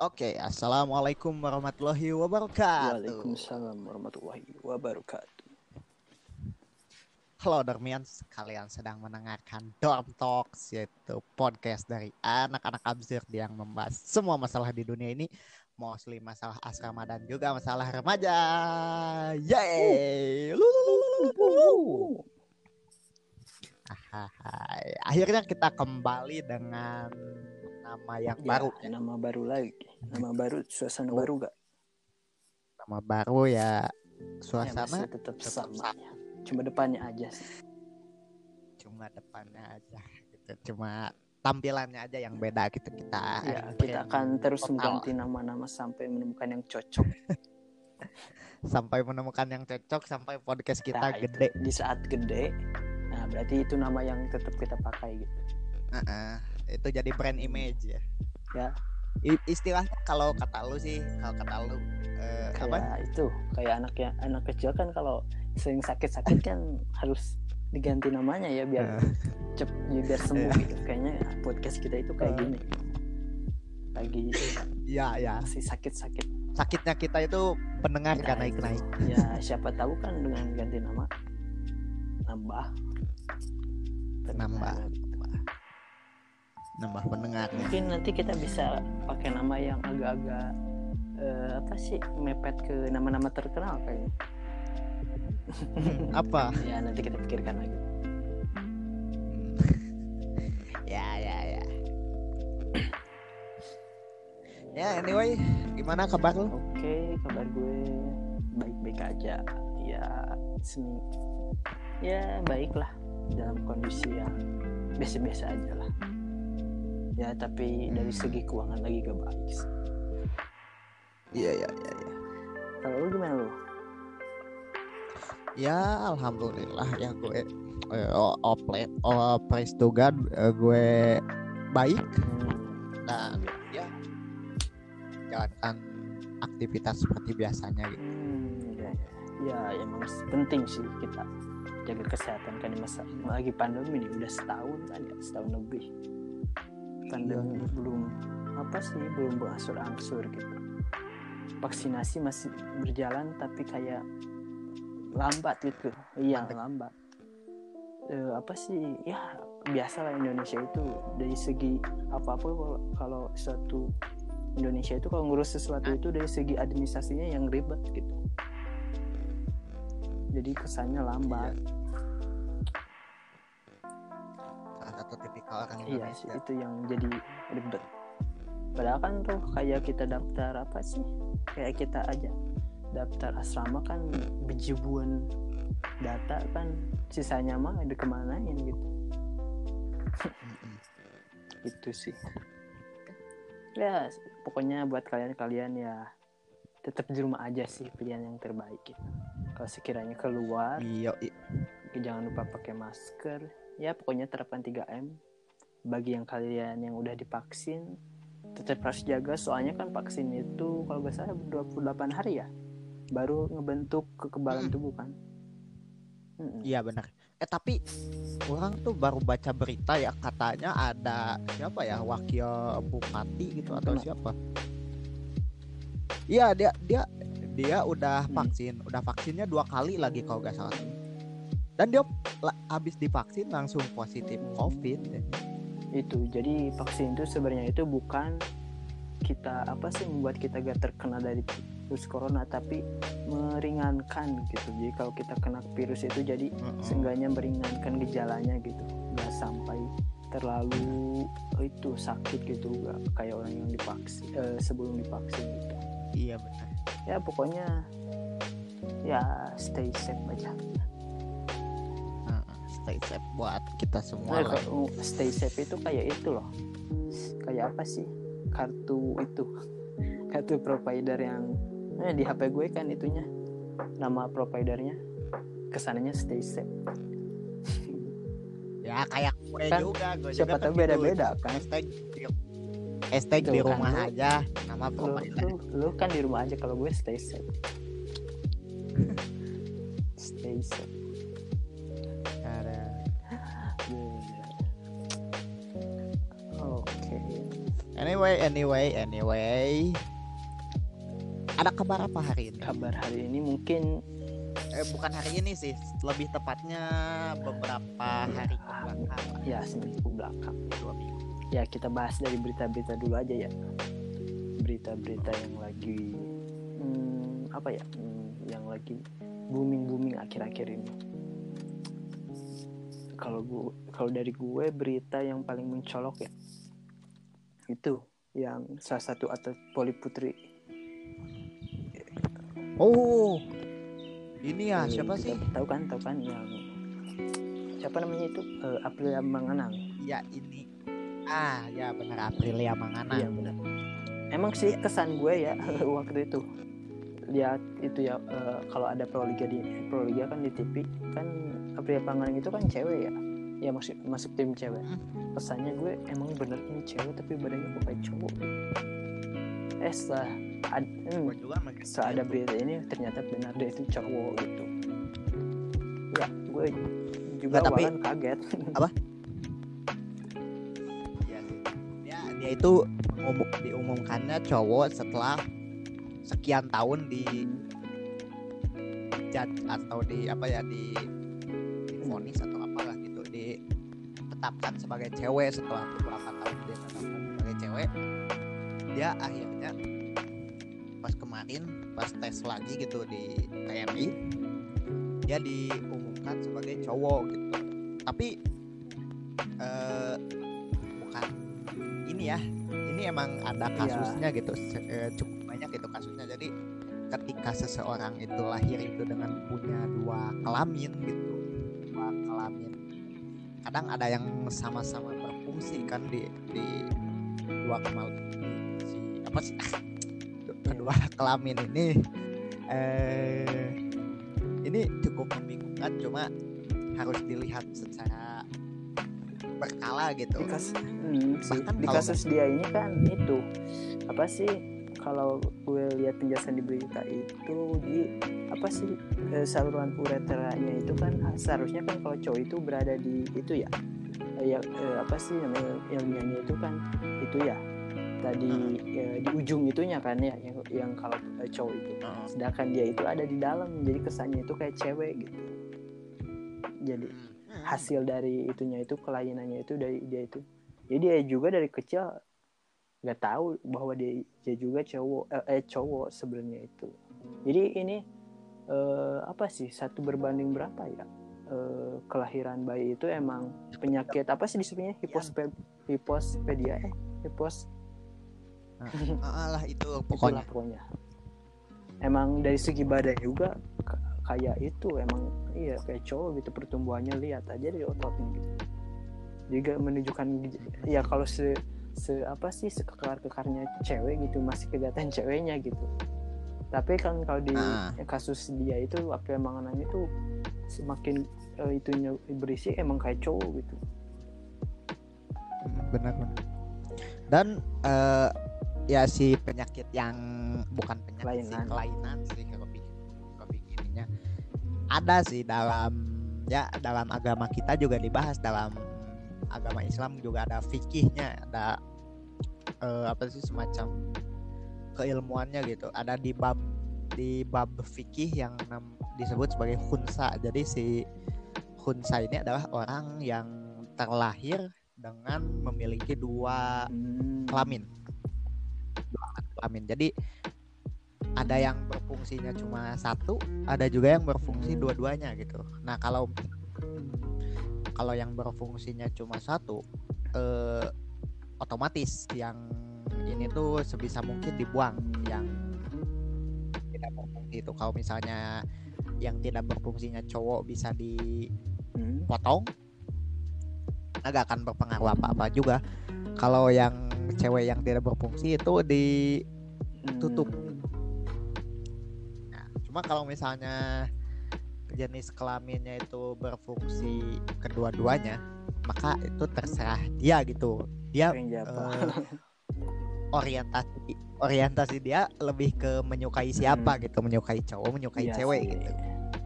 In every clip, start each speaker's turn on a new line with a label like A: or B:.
A: Oke, assalamualaikum warahmatullahi wabarakatuh.
B: Waalaikumsalam warahmatullahi wabarakatuh.
A: Halo Dormians, kalian sedang mendengarkan Dorm Talks, yaitu podcast dari anak-anak absurd yang membahas semua masalah di dunia ini, mostly masalah asrama dan juga masalah remaja. Yeay! Akhirnya kita kembali dengan nama yang
B: Ya,
A: baru.
B: nama baru lagi. Nama baru, suasana
A: Oh.
B: baru gak?
A: Nama baru ya
B: Ya,
A: suasana
B: masih tetap
A: tetap
B: sama.
A: sama.
B: ya. Cuma depannya aja sih.
A: cuma depannya aja gitu cuma tampilannya aja yang beda gitu kita
B: Ya, kita akan terus
A: total.
B: mengganti nama-nama sampai menemukan yang cocok.
A: sampai menemukan yang cocok sampai podcast kita
B: Nah, itu.
A: gede
B: Di saat gede, nah berarti itu nama yang tetap kita pakai gitu.
A: Heeh, itu jadi brand image ya
B: Ya.
A: I- istilahnya kalau kata lu sih kalau kata lu eh, apa
B: Kayak itu, kayak anak yang anak kecil kan kalau sering sakit-sakit kan harus diganti namanya ya biar
A: Eh,
B: cep ya biar sembuh
A: Iya.
B: gitu. Kayaknya podcast kita itu kayak
A: Eh.
B: gini. Lagi
A: ya ya
B: masih sakit-sakit.
A: sakitnya kita itu pendengar
B: Nah,
A: gak naik
B: itu.
A: naik
B: Ya siapa tahu kan dengan ganti nama nambah
A: Nambah. Nambah pendengar
B: Mungkin nanti kita bisa pakai nama yang agak-agak eh, apa sih mepet ke nama-nama terkenal kayaknya.
A: apa
B: Ya nanti kita pikirkan lagi.
A: ya ya ya ya anyway gimana kabar lu
B: Oke, kabar gue baik-baik aja. Ya semi ya baiklah dalam kondisi yang biasa-biasa aja lah. Ya tapi dari segi keuangan lagi gak baik.
A: iya iya iya ya.
B: Kalau lu gimana lu?
A: Ya alhamdulillah ya gue eh, oh, oh, praise to God eh, gue baik
B: Hmm,
A: dan ya jalankan aktivitas seperti biasanya gitu.
B: hmm, ya, ya, ya emang penting sih kita jaga kesehatan kan di masa lagi pandemi nih udah setahun kan ya setahun lebih pandemi
A: Iya.
B: belum apa sih belum berangsur-angsur gitu. Vaksinasi masih berjalan tapi kayak lambat gitu. Iya
A: Mandek.
B: lambat. Eh, apa sih ya biasalah Indonesia itu dari segi apa apa kalau, kalau suatu Indonesia itu kalau ngurus sesuatu itu dari segi administrasinya yang ribet gitu. Jadi kesannya lambat.
A: Salah tipikal orang
B: iya
A: Indonesia.
B: itu yang jadi ribet padahal kan tuh kayak kita daftar apa sih? Kayak kita aja daftar asrama kan bejibuan data kan sisanya mah ada kemanain gitu. Itu sih. Ya pokoknya buat kalian-kalian ya tetap di rumah aja sih pilihan yang terbaik gitu. kalau sekiranya keluar
A: Iya,
B: jangan lupa pakai masker. Ya pokoknya terapkan 3M bagi yang kalian yang udah divaksin tetap harus jaga soalnya kan vaksin itu kalau nggak salah 28 hari ya baru ngebentuk kekebalan
A: Mm.
B: tubuh kan Mm-mm.
A: iya benar. Eh tapi orang tuh baru baca berita ya katanya ada siapa ya wakil bupati gitu atau
B: Kenapa?
A: siapa? Iya dia dia dia udah
B: Hmm.
A: vaksin, udah vaksinnya dua kali lagi kalau nggak salah. Dan dia habis divaksin langsung positif COVID.
B: Itu. Jadi vaksin itu sebenarnya itu bukan kita apa sih membuat kita gak terkena dari virus corona tapi meringankan gitu. Jadi kalau kita kena virus itu jadi
A: Heeh.
B: seenggaknya meringankan gejalanya gitu. Nggak sampai terlalu itu sakit gitu nggak kayak orang yang divaksin eh, sebelum divaksin gitu.
A: Iya benar.
B: ya pokoknya ya stay safe aja
A: Stay safe buat kita semua
B: Nah,
A: lah.
B: kalau stay safe itu kayak itu loh. Kayak apa sih? Kartu itu. Kartu provider yang eh, di HP gue kan itunya. Nama providernya. Ke sananya stay safe.
A: Ya kayak gue
B: Kan,
A: juga, gue
B: siapa tahu
A: gitu.
B: beda-beda kan?
A: Hashtag di- hashtag di
B: kan,
A: rumah
B: lu-
A: aja nama
B: lu,
A: provider.
B: lu, lu kan di rumah aja kalau gue stay safe. Stay safe
A: Anyway, anyway, anyway. Ada kabar apa hari ini?
B: Kabar hari ini mungkin
A: Eh, bukan hari ini sih, lebih tepatnya beberapa hari ke belakang,
B: ya seminggu belakang.
A: dua minggu.
B: Ya kita bahas dari berita-berita dulu aja ya. Berita-berita yang lagi hmm, apa ya? Hmm, yang lagi booming-booming akhir-akhir ini. Kalau gue kalau dari gue berita yang paling mencolok ya itu yang salah satu atlet poli putri
A: Oh, ini ya
B: Eh,
A: siapa sih?
B: Tahu kan, tahu kan yang siapa namanya itu Eh, Aprilia Manganang.
A: Ya ini. Ah, ya benar Aprilia Mangana.
B: Iya benar. Emang sih kesan gue ya waktu itu lihat itu ya eh, kalau ada proliga di proliga kan di TV kan Aprilia Manganang itu kan cewek ya. Ya masuk masuk tim cewek. Kesannya gue emang bener ini cewek tapi badannya kok kayak cowok. Eh setelah ad, hmm, setelah ada berita ini ternyata benar dia itu cowok gitu ya gue juga
A: Nggak, tapi-
B: kaget
A: Iya sih. Dia dia itu mengumum- diumumkannya cowok setelah sekian tahun di judge atau di apa ya di vonis atau ditetapkan sebagai cewek setelah beberapa tahun dia ditetapkan sebagai cewek dia akhirnya pas kemarin pas tes lagi gitu di TNI dia diumumkan sebagai cowok gitu tapi eh bukan ini ya ini emang ada
B: Iya.
A: kasusnya gitu se- eh, cukup banyak gitu kasusnya jadi ketika seseorang itu lahir itu dengan punya dua kelamin gitu dua kelamin kadang ada yang sama-sama berfungsi kan di di dua kemal si apa sih? Kedua kelamin ini. Eh ini cukup membingungkan cuma harus dilihat secara berkala gitu.
B: Di kasus hmm.
A: Bahkan
B: di
A: kalau
B: kasus dia ini kan itu apa sih kalau gue lihat penjelasan di berita itu di apa sih eh, saluran ureteranya itu kan seharusnya kan kalau cowok itu berada di itu ya. Eh, ya eh, apa sih namanya ilmiahnya itu kan itu ya. Tadi eh, di ujung itunya kan ya yang yang kalau cowok itu.
A: Heeh.
B: sedangkan dia itu ada di dalam jadi kesannya itu kayak cewek gitu. Jadi
A: Hmm.
B: hasil dari itunya itu kelainannya itu dari dia itu. Jadi dia juga dari kecil nggak tahu bahwa dia dia juga cowok eh, eh, cowok sebenarnya itu. Jadi ini eh, apa sih satu berbanding berapa ya? Eh, kelahiran bayi itu emang penyakit apa sih disebutnya? Hipospe hipospedia eh hipos
A: Ah, lah itu
B: itulah
A: pokoknya.
B: Pokoknya emang dari segi badan juga kayak itu emang iya kayak cowok gitu pertumbuhannya lihat aja dari ototnya gitu. Juga menunjukkan ya kalau se se apa sih sekekar kekarnya cewek gitu masih kelihatan ceweknya gitu tapi kan kalau di
A: Ah.
B: kasus dia itu apa emang anaknya itu semakin eh, itunya berisi emang kayak cowok gitu
A: Mm, benar benar dan eh, ya si penyakit yang bukan penyakit sih
B: Kelainan.
A: kelainan sih ininya ada sih dalam ya dalam agama kita juga dibahas dalam agama Islam juga ada fikihnya ada eh, apa sih semacam keilmuannya gitu. Ada di bab di bab fikih yang nam- disebut sebagai khunsa. Jadi si khunsa ini adalah orang yang terlahir dengan memiliki dua
B: Hmm.
A: kelamin. Dua kelamin. Jadi ada yang berfungsinya cuma satu ada juga yang berfungsi
B: Hmm.
A: dua-duanya gitu. Nah kalau kalau yang berfungsinya cuma satu eh, otomatis yang ini tuh sebisa mungkin dibuang yang tidak berfungsi itu kalau misalnya yang tidak berfungsinya cowok bisa dipotong
B: Hmm.
A: agak akan berpengaruh apa-apa juga kalau yang cewek yang tidak berfungsi itu di Tutup.
B: Hmm.
A: Nah, cuma kalau misalnya jenis kelaminnya itu berfungsi kedua-duanya, maka itu terserah dia gitu. Dia eh, orientasi orientasi dia lebih ke menyukai siapa
B: Hmm.
A: gitu, menyukai cowok, menyukai
B: Iya
A: cewek
B: sih.
A: gitu.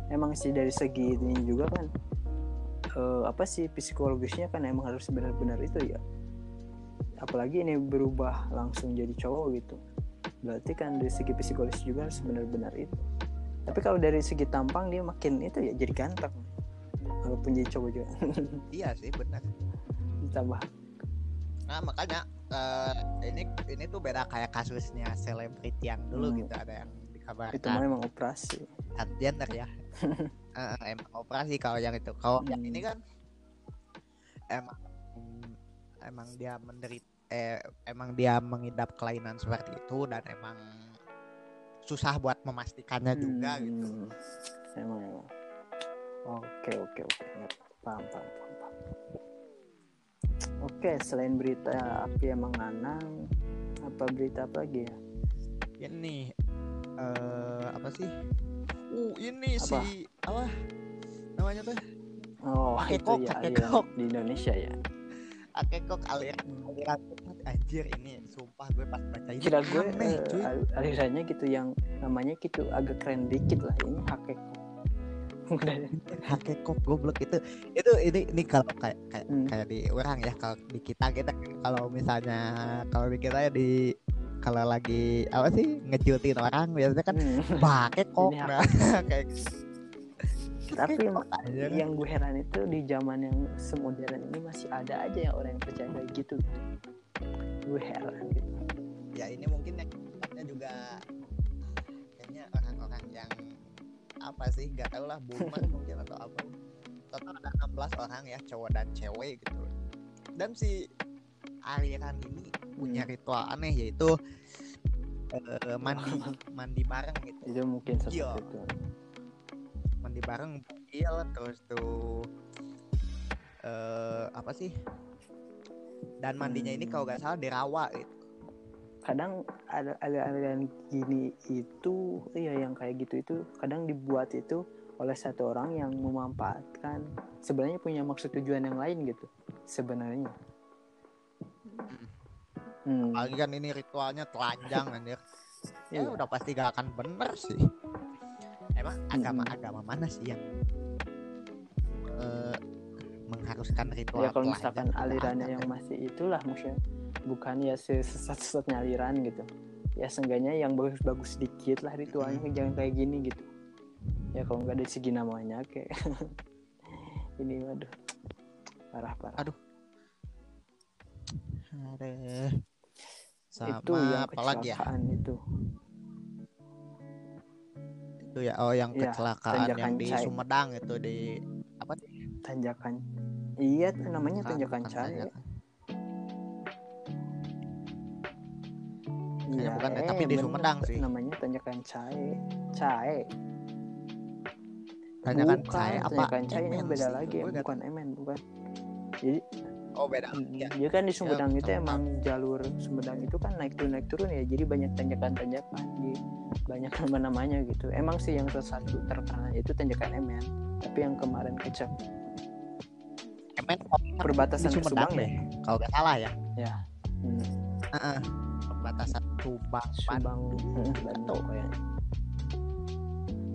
B: Emang sih dari segi ini juga kan eh, apa sih psikologisnya kan emang harus benar-benar itu ya. Apalagi ini berubah langsung jadi cowok gitu. Berarti kan dari segi psikologis juga harus benar-benar itu. Tapi kalau dari segi tampang dia makin itu ya jadi ganteng. Walaupun jadi cowok juga.
A: Iya sih benar.
B: Ditambah
A: nah makanya eh, ini ini tuh beda kayak kasusnya selebriti yang dulu
B: Hmm.
A: gitu ada yang dikabarkan.
B: Itu mah emang operasi.
A: Transgender ya. Eh, emang operasi kalau yang itu. Kalau yang
B: Hmm.
A: ini kan emang emang dia menderita eh, emang dia mengidap kelainan seperti itu dan emang susah buat memastikannya juga gitu.
B: Hmm, emang emang. Oke oke oke. Paham, paham. Oke selain berita api yang menganang apa berita apa lagi ya?
A: Ini eh apa sih? Uh ini
B: Apa?
A: si apa? Namanya tuh
B: oh
A: Hakekok,
B: itu ya
A: hakekok.
B: aliran di Indonesia ya?
A: Akekok aliran aliran anjir ini sumpah gue pas baca ini
B: kira gue
A: aneh,
B: eh, al- alirannya gitu yang namanya gitu agak keren dikit lah ini hakekok udah
A: hakekok goblok. Itu itu ini ini kalau kayak kayak
B: Hmm.
A: kayak di orang ya kalau di kita kita kalau misalnya kalau di kita ya di kalau lagi apa sih ngejutin orang biasanya kan
B: Hmm.
A: bakekok
B: Ini
A: nah kayak
B: Tapi
A: Hakekok aja.
B: yang gue heran itu di zaman yang semodern ini masih ada aja yang orang yang percaya kayak gitu. Gue heran gitu.
A: Ya ini mungkin yang juga apa sih? Nggak tahu lah boomer mungkin atau apa. Total ada 16 orang ya cowok dan cewek gitu. Dan si aliran ini punya
B: Hmm.
A: ritual aneh yaitu eh, mandi mandi bareng gitu.
B: Itu mungkin salah
A: Iya.
B: satu
A: mandi bareng bukil terus tuh eh apa sih? Dan mandinya ini kalau nggak salah di rawa gitu
B: kadang ada aliran gini itu iya yang kayak gitu itu kadang dibuat itu oleh satu orang yang memanfaatkan sebenarnya punya maksud tujuan yang lain gitu sebenarnya. Hmm,
A: apalagi kan ini ritualnya telanjang anjir. Ya
B: iya.
A: udah pasti gak akan bener sih. Emang agama-agama mana sih yang eh, mengharuskan ritual
B: ya kalau misalkan alirannya yang
A: kan?
B: masih itulah maksudnya bukan ya sesat-sesatnya aliran gitu. Ya seenggaknya yang bagus-bagus sedikit lah ritualnya jangan kayak gini gitu. Ya kalau nggak dari segi namanya kayak ini waduh parah parah.
A: Aduh. Aduh. sama
B: itu yang
A: apa lagi ya?
B: itu.
A: Itu ya oh yang
B: Iya,
A: kecelakaan yang
B: tanjakan
A: di
B: Cai.
A: Sumedang itu di apa?
B: Tanjakan. Iya namanya
A: Bukan,
B: tanjakan
A: bukan
B: cahaya iya
A: bukan deh, tapi di Sumedang sih.
B: namanya tanjakan cahaya cahaya
A: tanjakan
B: bukan
A: Cai apa?
B: tanjakan cahaya ini beda
A: sih,
B: lagi
A: nggak
B: bukan emen bukan. Jadi
A: Oh beda. Ya.
B: dia kan di Sumedang itu
A: tahu,
B: emang jalur Sumedang itu kan naik turun naik turun ya. Jadi banyak tanjakan-tanjakan di banyak nama-namanya gitu. Emang sih yang satu terkenal itu tanjakan emen. Tapi yang kemarin kecap.
A: Emen
B: perbatasan
A: Sumedang
B: Subang
A: deh.
B: deh
A: Kalau nggak salah ya.
B: hmm.
A: Heeh. Perbatasan Subang,
B: Subang
A: Bandung.
B: hmm, Bandung kayaknya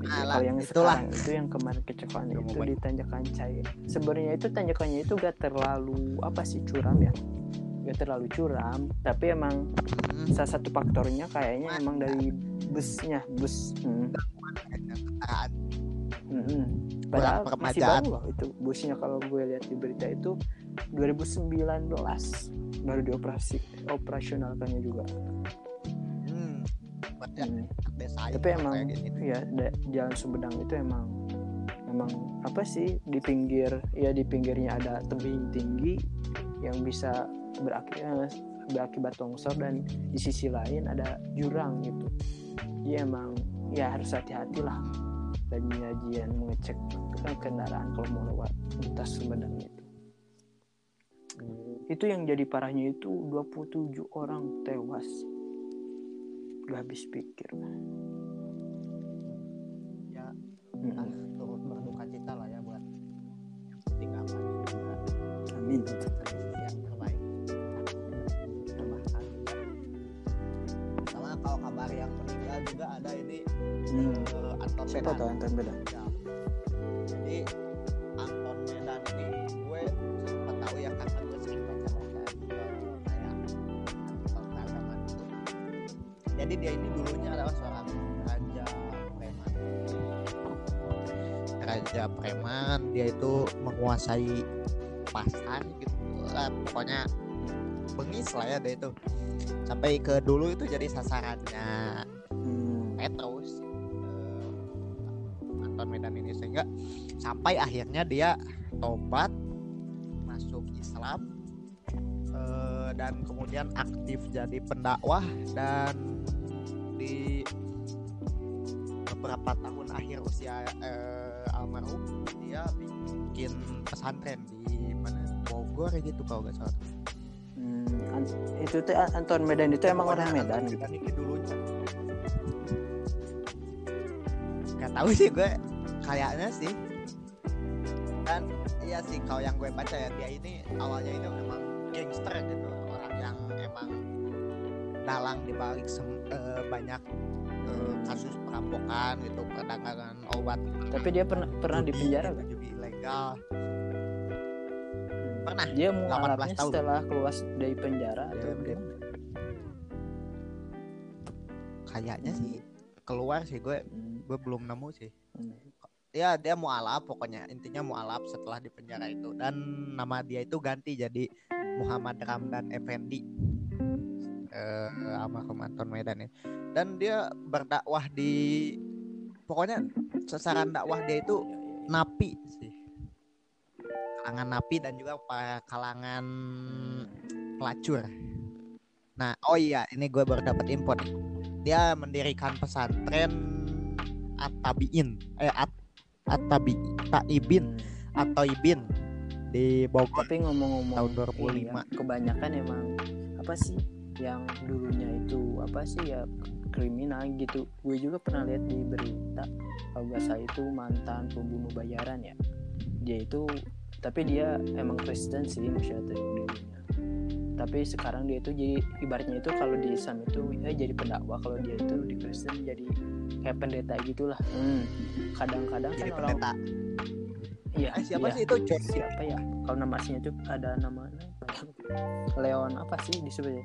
A: Alah,
B: kalau yang
A: itulah.
B: sekarang itu yang kemarin kecelakaan
A: Udah
B: itu di tanjakan Cai sebenarnya itu tanjakannya itu gak terlalu apa sih curam ya gak terlalu curam tapi emang
A: Hmm.
B: salah satu faktornya kayaknya emang dari busnya bus hmm. Mm-mm. Padahal masih baru loh itu busnya kalau gue lihat di berita itu 2019 baru dioperasi operasionalkannya juga.
A: Hmm.
B: Hmm. Tapi emang
A: gini.
B: ya jalan Sumedang itu emang emang apa sih di pinggir ya di pinggirnya ada tebing tinggi yang bisa berakibat berakibat longsor dan di sisi lain ada jurang gitu. Jadi emang ya harus hati-hati lah dan nyajian mengecek kendaraan kalau mau lewat lintas Sumedang itu. Itu yang jadi parahnya itu 27 orang tewas. Gak habis pikir.
A: Ya
B: Mm-mm.
A: kita turut berduka cita lah ya buat juga
B: Amin.
A: yang terbaik. Sama kalau kabar yang meninggal juga ada ini
B: Hmm.
A: eh, Anton
B: tuh Anton Beda?
A: Ya. Jadi dia ini dulunya adalah seorang raja preman. Raja preman dia itu menguasai pasar gitu lah pokoknya bengis lah ya dia itu. Sampai ke dulu itu jadi sasarannya
B: Hmm.
A: Petrus eh, Anton Medan ini. Sehingga sampai akhirnya dia tobat masuk Islam eh, dan kemudian aktif jadi pendakwah dan di beberapa tahun akhir usia eh, almarhum dia bikin pesantren di mana? Bogor gitu kalau nggak salah.
B: Hmm, itu tuh Anton Medan itu emang orang Medan.
A: Medan ini dulunya. Nggak tahu sih gue kayaknya sih. Dan iya sih kalau yang gue baca ya dia ini awalnya ini memang dalang dibalik sem- eh, banyak eh, kasus perampokan gitu perdagangan obat.
B: Tapi dia pernah pernah di penjara
A: judi ilegal. Pernah
B: Dia
A: 18
B: mualafnya
A: tahun.
B: setelah keluar dari penjara atau
A: Dia- dia-
B: gimana?
A: kayaknya sih keluar sih gue
B: Hmm,
A: gue belum nemu sih.
B: Hmm.
A: ya dia mualaf pokoknya intinya mualaf setelah di penjara itu. Dan nama dia itu ganti jadi Muhammad Ramdan Effendi eh almarhum Anton Medan ya dan dia berdakwah di pokoknya sasaran dakwah dia itu napi sih. Kalangan napi dan juga para kalangan pelacur. Nah oh iya ini gue baru dapat info dia mendirikan pesantren At-Tabiin eh At At-Tabi Taibin atau Ibin di Bogor
B: Tapi ngomong-ngomong
A: tahun
B: ini
A: 2005
B: ya, kebanyakan emang apa sih yang dulunya itu apa sih ya kriminal gitu. Gue juga pernah lihat di berita kalau nggak salah itu mantan pembunuh bayaran ya. Dia itu tapi dia emang Kristen sih maksudnya dulunya. Tapi sekarang dia itu jadi ibaratnya itu kalau di Islam itu ya jadi pendakwah kalau dia itu di Kristen jadi kayak pendeta gitulah. Hmm. Kadang-kadang
A: jadi
B: kan
A: pendeta
B: iya
A: eh siapa
B: iya
A: sih itu John
B: siapa ya kalau nama aslinya itu ada nama Leon apa sih disebutnya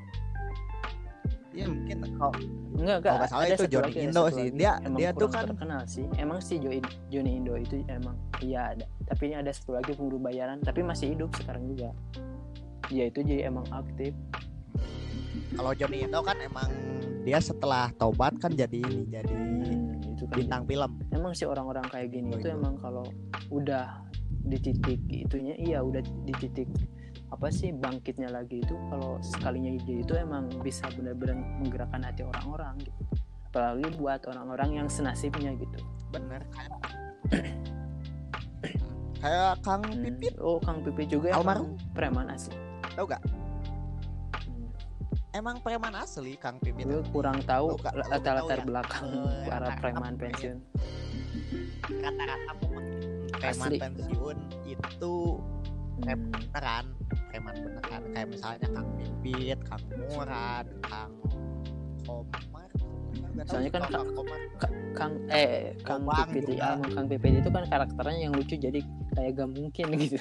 A: ya mungkin
B: enggak enggak
A: Kalau salah itu
B: ada
A: Indo sih.
B: lagi.
A: Dia-
B: emang
A: dia tuh kan-
B: terkenal sih emang si Johnny, Johnny Indo itu emang iya ada tapi ini ada satu lagi pemburu bayaran tapi masih hidup sekarang juga dia itu jadi emang aktif
A: kalau Johnny Indo kan emang dia setelah tobat kan jadi ini jadi
B: Hmm, itu kan
A: bintang film
B: emang sih orang-orang kayak gini
A: Oh,
B: itu
A: itu.
B: emang kalau udah di titik itunya iya udah di titik apa sih bangkitnya lagi itu kalau sekalinya dia itu emang bisa benar-benar menggerakkan hati orang-orang gitu. Apalagi buat orang-orang yang senasibnya gitu.
A: Bener kayak kayak Kang
B: Hmm,
A: Pipit.
B: oh Kang Pipi juga
A: Almarhum.
B: emang preman asli.
A: Tau gak?
B: Hmm,
A: emang preman asli Kang Pipit?
B: Gue kurang tahu latar-latar
A: ya?
B: belakang
A: Eh,
B: para preman pensiun.
A: Rata-rata preman pensiun itu
B: Hmm,
A: beneran preman beneran. Kayak misalnya Kang Pipit Kang Murad Kang Komar
B: Soalnya kan
A: Kang Komar
B: Kang eh Kang Pipit ya, Kang Pipit itu kan karakternya yang lucu jadi kayak gak mungkin gitu.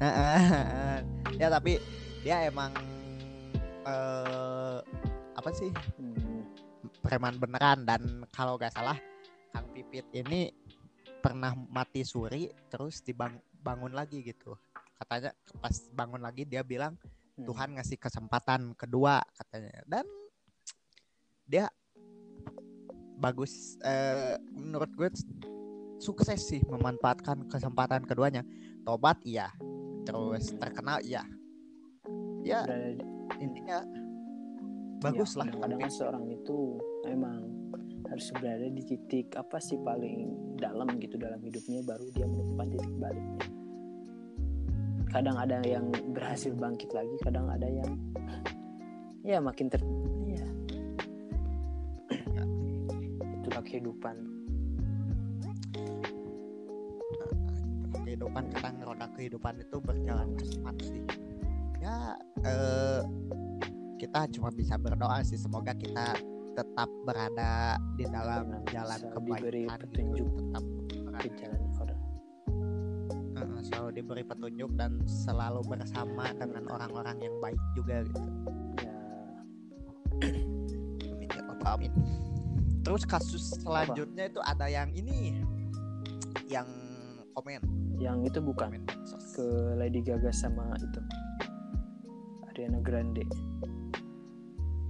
A: Ya tapi dia emang eh apa sih?
B: Hmm.
A: preman beneran dan kalau gak salah Kang Pipit ini pernah mati suri terus dibangun lagi gitu. Katanya pas bangun lagi dia bilang
B: Hmm.
A: Tuhan ngasih kesempatan kedua katanya. Dan dia bagus eh, menurut gue sukses sih memanfaatkan kesempatan keduanya. Tobat iya. Terus terkenal iya. Ya
B: di-
A: intinya bagus
B: ya,
A: lah
B: kadang kan seorang itu emang harus berada di titik apa sih paling dalam gitu dalam hidupnya baru dia menemukan titik baliknya kadang ada yang berhasil bangkit lagi kadang ada yang ya makin ter ya itulah kehidupan.
A: Kehidupan kadang roda kehidupan itu berjalan cepat sih. Ya eh, kita cuma bisa berdoa sih. Semoga kita tetap berada di dalam
B: Benar,
A: jalan
B: bisa
A: kebaikan
B: diberi
A: gitu.
B: petunjuk.
A: tetap
B: di jalan
A: eh, selalu diberi petunjuk dan selalu bersama dengan orang-orang yang baik juga gitu
B: ya
A: Amin ya Rabbal Alamin. Terus kasus selanjutnya itu ada yang ini yang komen
B: yang itu bukan
A: komen
B: ke Lady Gaga sama itu Ariana Grande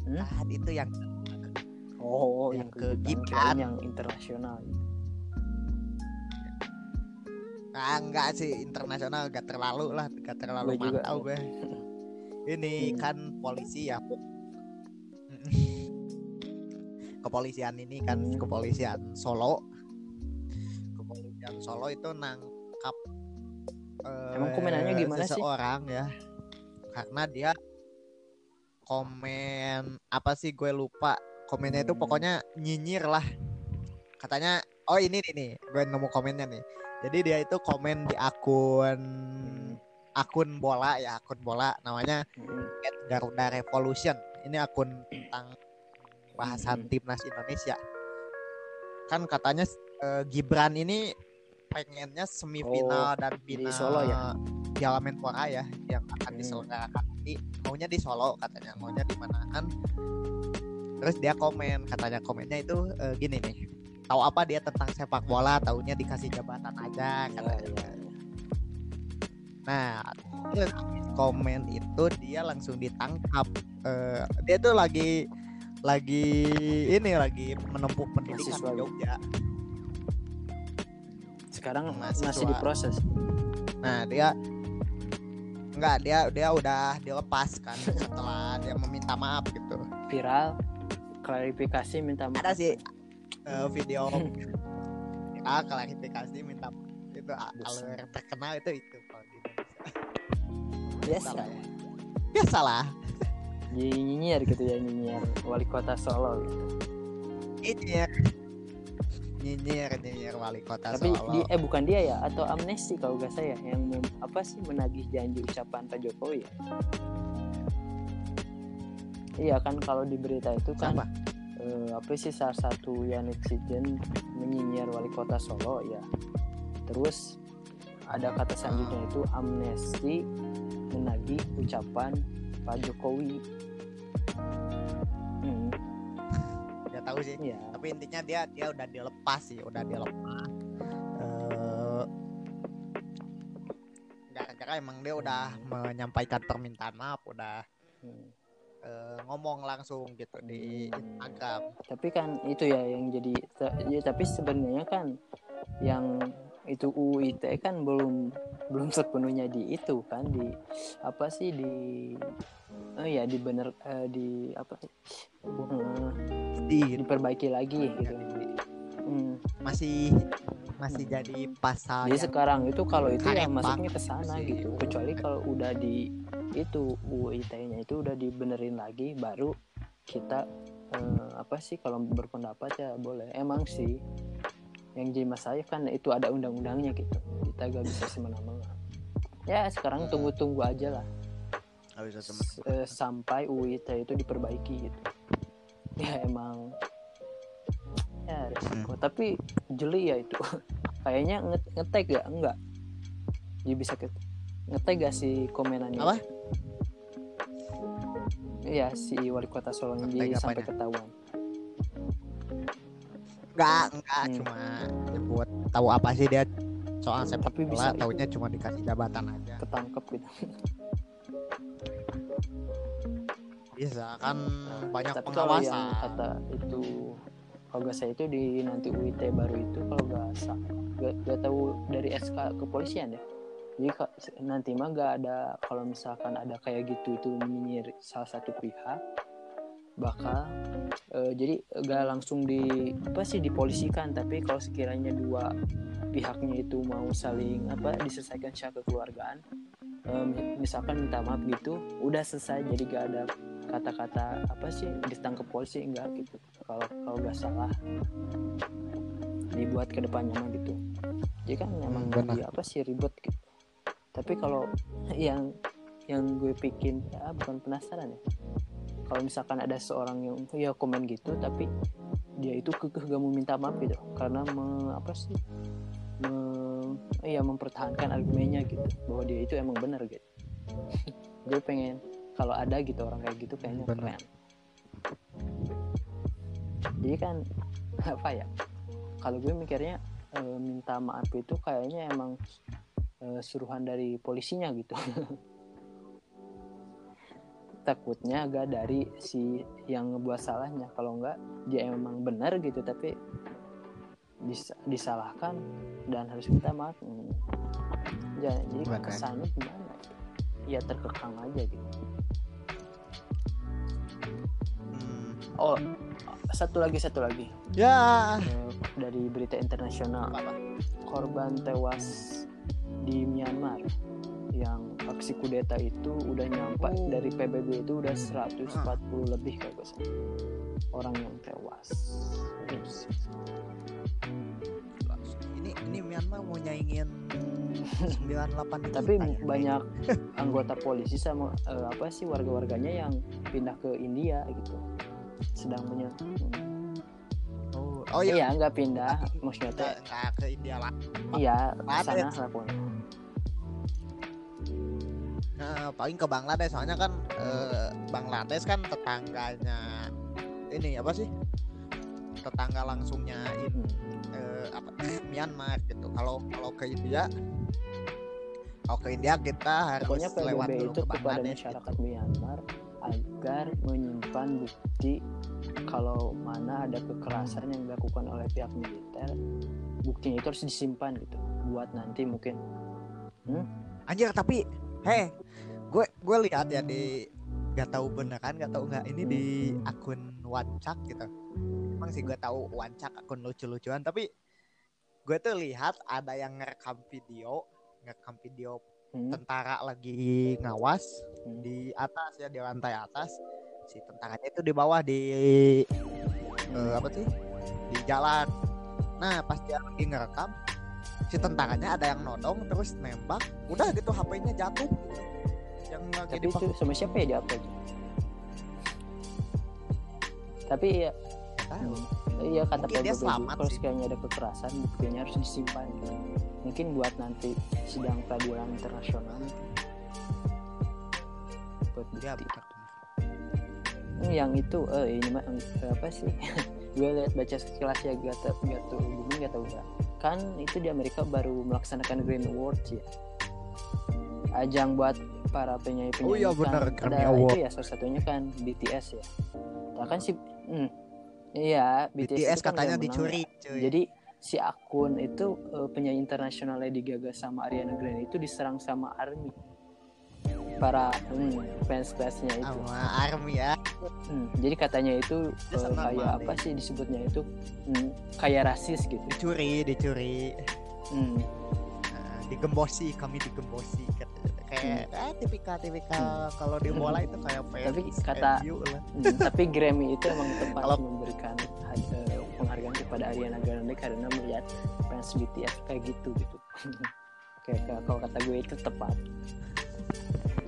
B: Hmm?
A: Ah, itu yang
B: oh
A: Yang
B: yang
A: ke
B: kirain yang internasional
A: ah, enggak sih internasional gak terlalu lah gak terlalu
B: Gue juga,
A: mantau
B: ya.
A: gue ini
B: Hmm.
A: kan polisi ya kepolisian ini kan
B: Hmm.
A: kepolisian Solo kepolisian Solo itu nangkap eh,
B: Emang komenannya gimana sih?
A: seseorang ya karena dia komen apa sih gue lupa komennya itu
B: Hmm.
A: pokoknya nyinyir lah katanya oh ini nih nih gue nemu komennya nih jadi dia itu komen di akun akun bola ya akun bola namanya
B: Hmm.
A: Garuda Revolution. Ini akun tentang bahasan
B: Hmm.
A: timnas Indonesia. Kan katanya eh, Gibran ini pengennya semifinal dan
B: di
A: final
B: Solo ya?
A: Piala Menpora ya yang akan
B: Hmm.
A: diselenggarakan nanti. Maunya di Solo katanya, maunya di mana kan. Terus dia komen, katanya komennya itu eh, gini nih. Tahu apa dia tentang sepak bola, taunya dikasih jabatan aja
B: Ya,
A: katanya.
B: ya, ya.
A: Nah, terus komen itu dia langsung ditangkap. Eh, dia tuh lagi lagi ini lagi menempuh pendidikan
B: Mahasiswa.
A: di Jogja.
B: sekarang
A: Mahasiswa.
B: masih diproses
A: Nah, dia enggak dia dia udah dilepas kan setelah dia meminta maaf gitu.
B: viral klarifikasi minta maaf
A: Ada sih eh, video ah klarifikasi minta maaf. itu alur terkenal itu itu kalau di Indonesia.
B: biasa
A: ya. Biasalah.
B: jadi nyinyir gitu ya nyinyir wali kota Solo gitu.
A: Nyinyir. Nyinyir, nyinyir wali kota
B: tapi
A: Solo.
B: di, eh bukan dia ya atau amnesti kalau gak saya yang apa sih menagih janji ucapan Pak Jokowi ya iya kan kalau di berita itu kan eh, apa sih salah satu yang netizen menyinyir wali kota Solo ya terus ada kata selanjutnya itu amnesti menagih ucapan Pak Jokowi hmm,
A: tahu sih.
B: ya
A: Tapi intinya dia dia udah dilepas sih, udah dilepas. Eh gara-gara emang dia udah menyampaikan permintaan maaf, udah
B: hmm.
A: Eh, ngomong langsung gitu di Instagram.
B: tapi kan itu ya yang jadi ya tapi sebenarnya kan yang itu UU ITE kan belum belum sepenuhnya di itu kan di apa sih di oh ya di bener eh, di apa sih Eh,
A: Di,
B: diperbaiki lagi gitu Hmm.
A: masih masih jadi pasal
B: Jadi sekarang itu kalau itu ya masuknya ke sana gitu. Kecuali kalau udah di itu UU ITE-nya itu udah dibenerin lagi baru kita eh, apa sih kalau berpendapat ya boleh. Emang sih yang jadi masalah kan itu ada undang-undangnya gitu. Kita gak bisa semena-mena. Ya sekarang tunggu-tunggu aja lah. S- eh, sampai UU ITE itu diperbaiki gitu. Ya emang ya resiko. Tapi jeli ya itu. Kayaknya nge- ngetag gak? Enggak. Dia bisa ke ngetag gak si komenannya?
A: Apa?
B: Iya si wali kota Solo dia sampai ketahuan.
A: Enggak, enggak
B: Hmm.
A: cuma buat tahu apa sih dia soal sepak
B: Tapi
A: bola,
B: bisa itu.
A: taunya cuma dikasih jabatan aja.
B: Ketangkep gitu.
A: Bisa kan banyak
B: Tapi
A: pengawasan.
B: yang kata itu kalau gak saya itu di nanti UIT baru itu kalau gak sa- gak, gak tahu dari SK kepolisian ya. Jadi nanti mah gak ada kalau misalkan ada kayak gitu itu menyinyir salah satu pihak bakal eh, jadi gak langsung di apa sih dipolisikan. Tapi kalau sekiranya dua pihaknya itu mau saling apa diselesaikan secara kekeluargaan mi- misalkan minta maaf gitu udah selesai. Jadi gak ada kata-kata apa sih ditangkap polisi? Enggak gitu. Kalau kalau nggak salah dibuat ke depannya mah gitu. Jadi kan emang
A: Hmm, benar.
B: jadi apa sih ribet gitu. Tapi kalau yang yang gue bikin ya bukan penasaran ya. Kalau misalkan ada seorang yang ya komen gitu tapi dia itu kekeh gak mau minta maaf gitu. Karena me- apa sih me- ya mempertahankan argumennya gitu. Bahwa dia itu emang benar gitu. Gue pengen kalau ada gitu orang kayak gitu kayaknya
A: Benar.
B: keren. Jadi kan apa ya kalau gue mikirnya eh, minta maaf itu kayaknya emang eh, suruhan dari polisinya gitu. Takutnya agak dari si yang ngebuat salahnya. Kalau enggak dia emang benar gitu tapi dis- disalahkan dan harus minta maaf. Hmm. Ja- jadi kesannya gimana ya terkekang aja gitu oh satu lagi satu lagi
A: Ya.
B: Eh, dari berita internasional
A: Apa?
B: korban tewas di Myanmar yang aksi kudeta itu udah nyampe
A: Oh.
B: dari PBB itu udah 140 lebih kalau nggak salah orang yang tewas.
A: Ini ini Myanmar mau nyaingin 98
B: Tapi
A: kita ya,
B: banyak anggota polisi sama eh, apa sih warga-warganya yang pindah ke India gitu. Sedang punya
A: Oh, oh
B: iya
A: iya.
B: nggak pindah maksudnya teh
A: ke India lah.
B: iya sana lah pokoknya.
A: Nah, paling ke Bangladesh soalnya kan eh, Bangladesh kan tetangganya ini apa sih? Tetangga langsungnya ini
B: Hmm.
A: eh, apa Myanmar gitu. Kalau kalau ke India kalau ke India kita harus
B: Pokoknya
A: lewat dulu
B: itu
A: ke
B: kepada
A: Bangladesh
B: masyarakat
A: gitu.
B: Myanmar agar menyimpan bukti kalau mana ada kekerasan yang dilakukan oleh pihak militer buktinya itu harus disimpan gitu buat nanti mungkin.
A: Anjir tapi heh gue gue lihat ya di gak tahu beneran gak tahu nggak ini di akun Wancak gitu. Emang sih gue tahu Wancak akun lucu-lucuan tapi gue tuh lihat ada yang ngerekam video ngerekam video
B: hmm,
A: tentara lagi ngawas
B: Hmm.
A: di atas ya di lantai atas. Si tentaranya itu di bawah di eh, apa sih? Di jalan. Nah pas dia lagi ngerekam si tentaranya ada yang nodong terus nembak. Udah gitu HP-nya jatuh. Gitu. yang lagi
B: tapi itu sama siapa ya di upload tapi ya
A: tahu.
B: iya kata
A: Mungkin dia selamat
B: kalau sekiranya ada kekerasan buktinya harus disimpan gitu. mungkin buat nanti sidang peradilan internasional buat
A: Ya,
B: bukti. Hmm, yang itu eh ini mah eh, apa sih gue lihat baca sekilas ya gak tau gak tau booming gak tau enggak kan itu di Amerika baru melaksanakan Grammy Awards ya ajang buat para penyanyi penyanyi
A: Oh iya, benar,
B: kan
A: Grammy
B: ada
A: Award.
B: itu ya salah satunya kan BTS ya nah kan si hmm, iya BTS,
A: BTS
B: kan
A: katanya
B: menang
A: dicuri
B: ya.
A: cuy.
B: jadi si akun itu eh, penyanyi internasional Lady Gaga sama Ariana Grande itu diserang sama ARMY para hmm, fans-fansnya itu
A: sama Army ya
B: Hmm, jadi katanya itu
A: sama
B: kayak apa sih disebutnya itu hmm, kayak rasis gitu.
A: dicuri dicuri
B: Hmm,
A: Nah, digembosi kami digembosi katanya. Kayak ah, tipikal tipikal kalau di bola itu kayak fans
B: Hmm. Tapi kata- hmm, tapi Grammy itu emang tepat
A: Kalau-
B: memberikan eh, penghargaan kepada Ariana Grande karena melihat fans BTS kayak gitu gitu. kayak kalau kata gue itu tepat.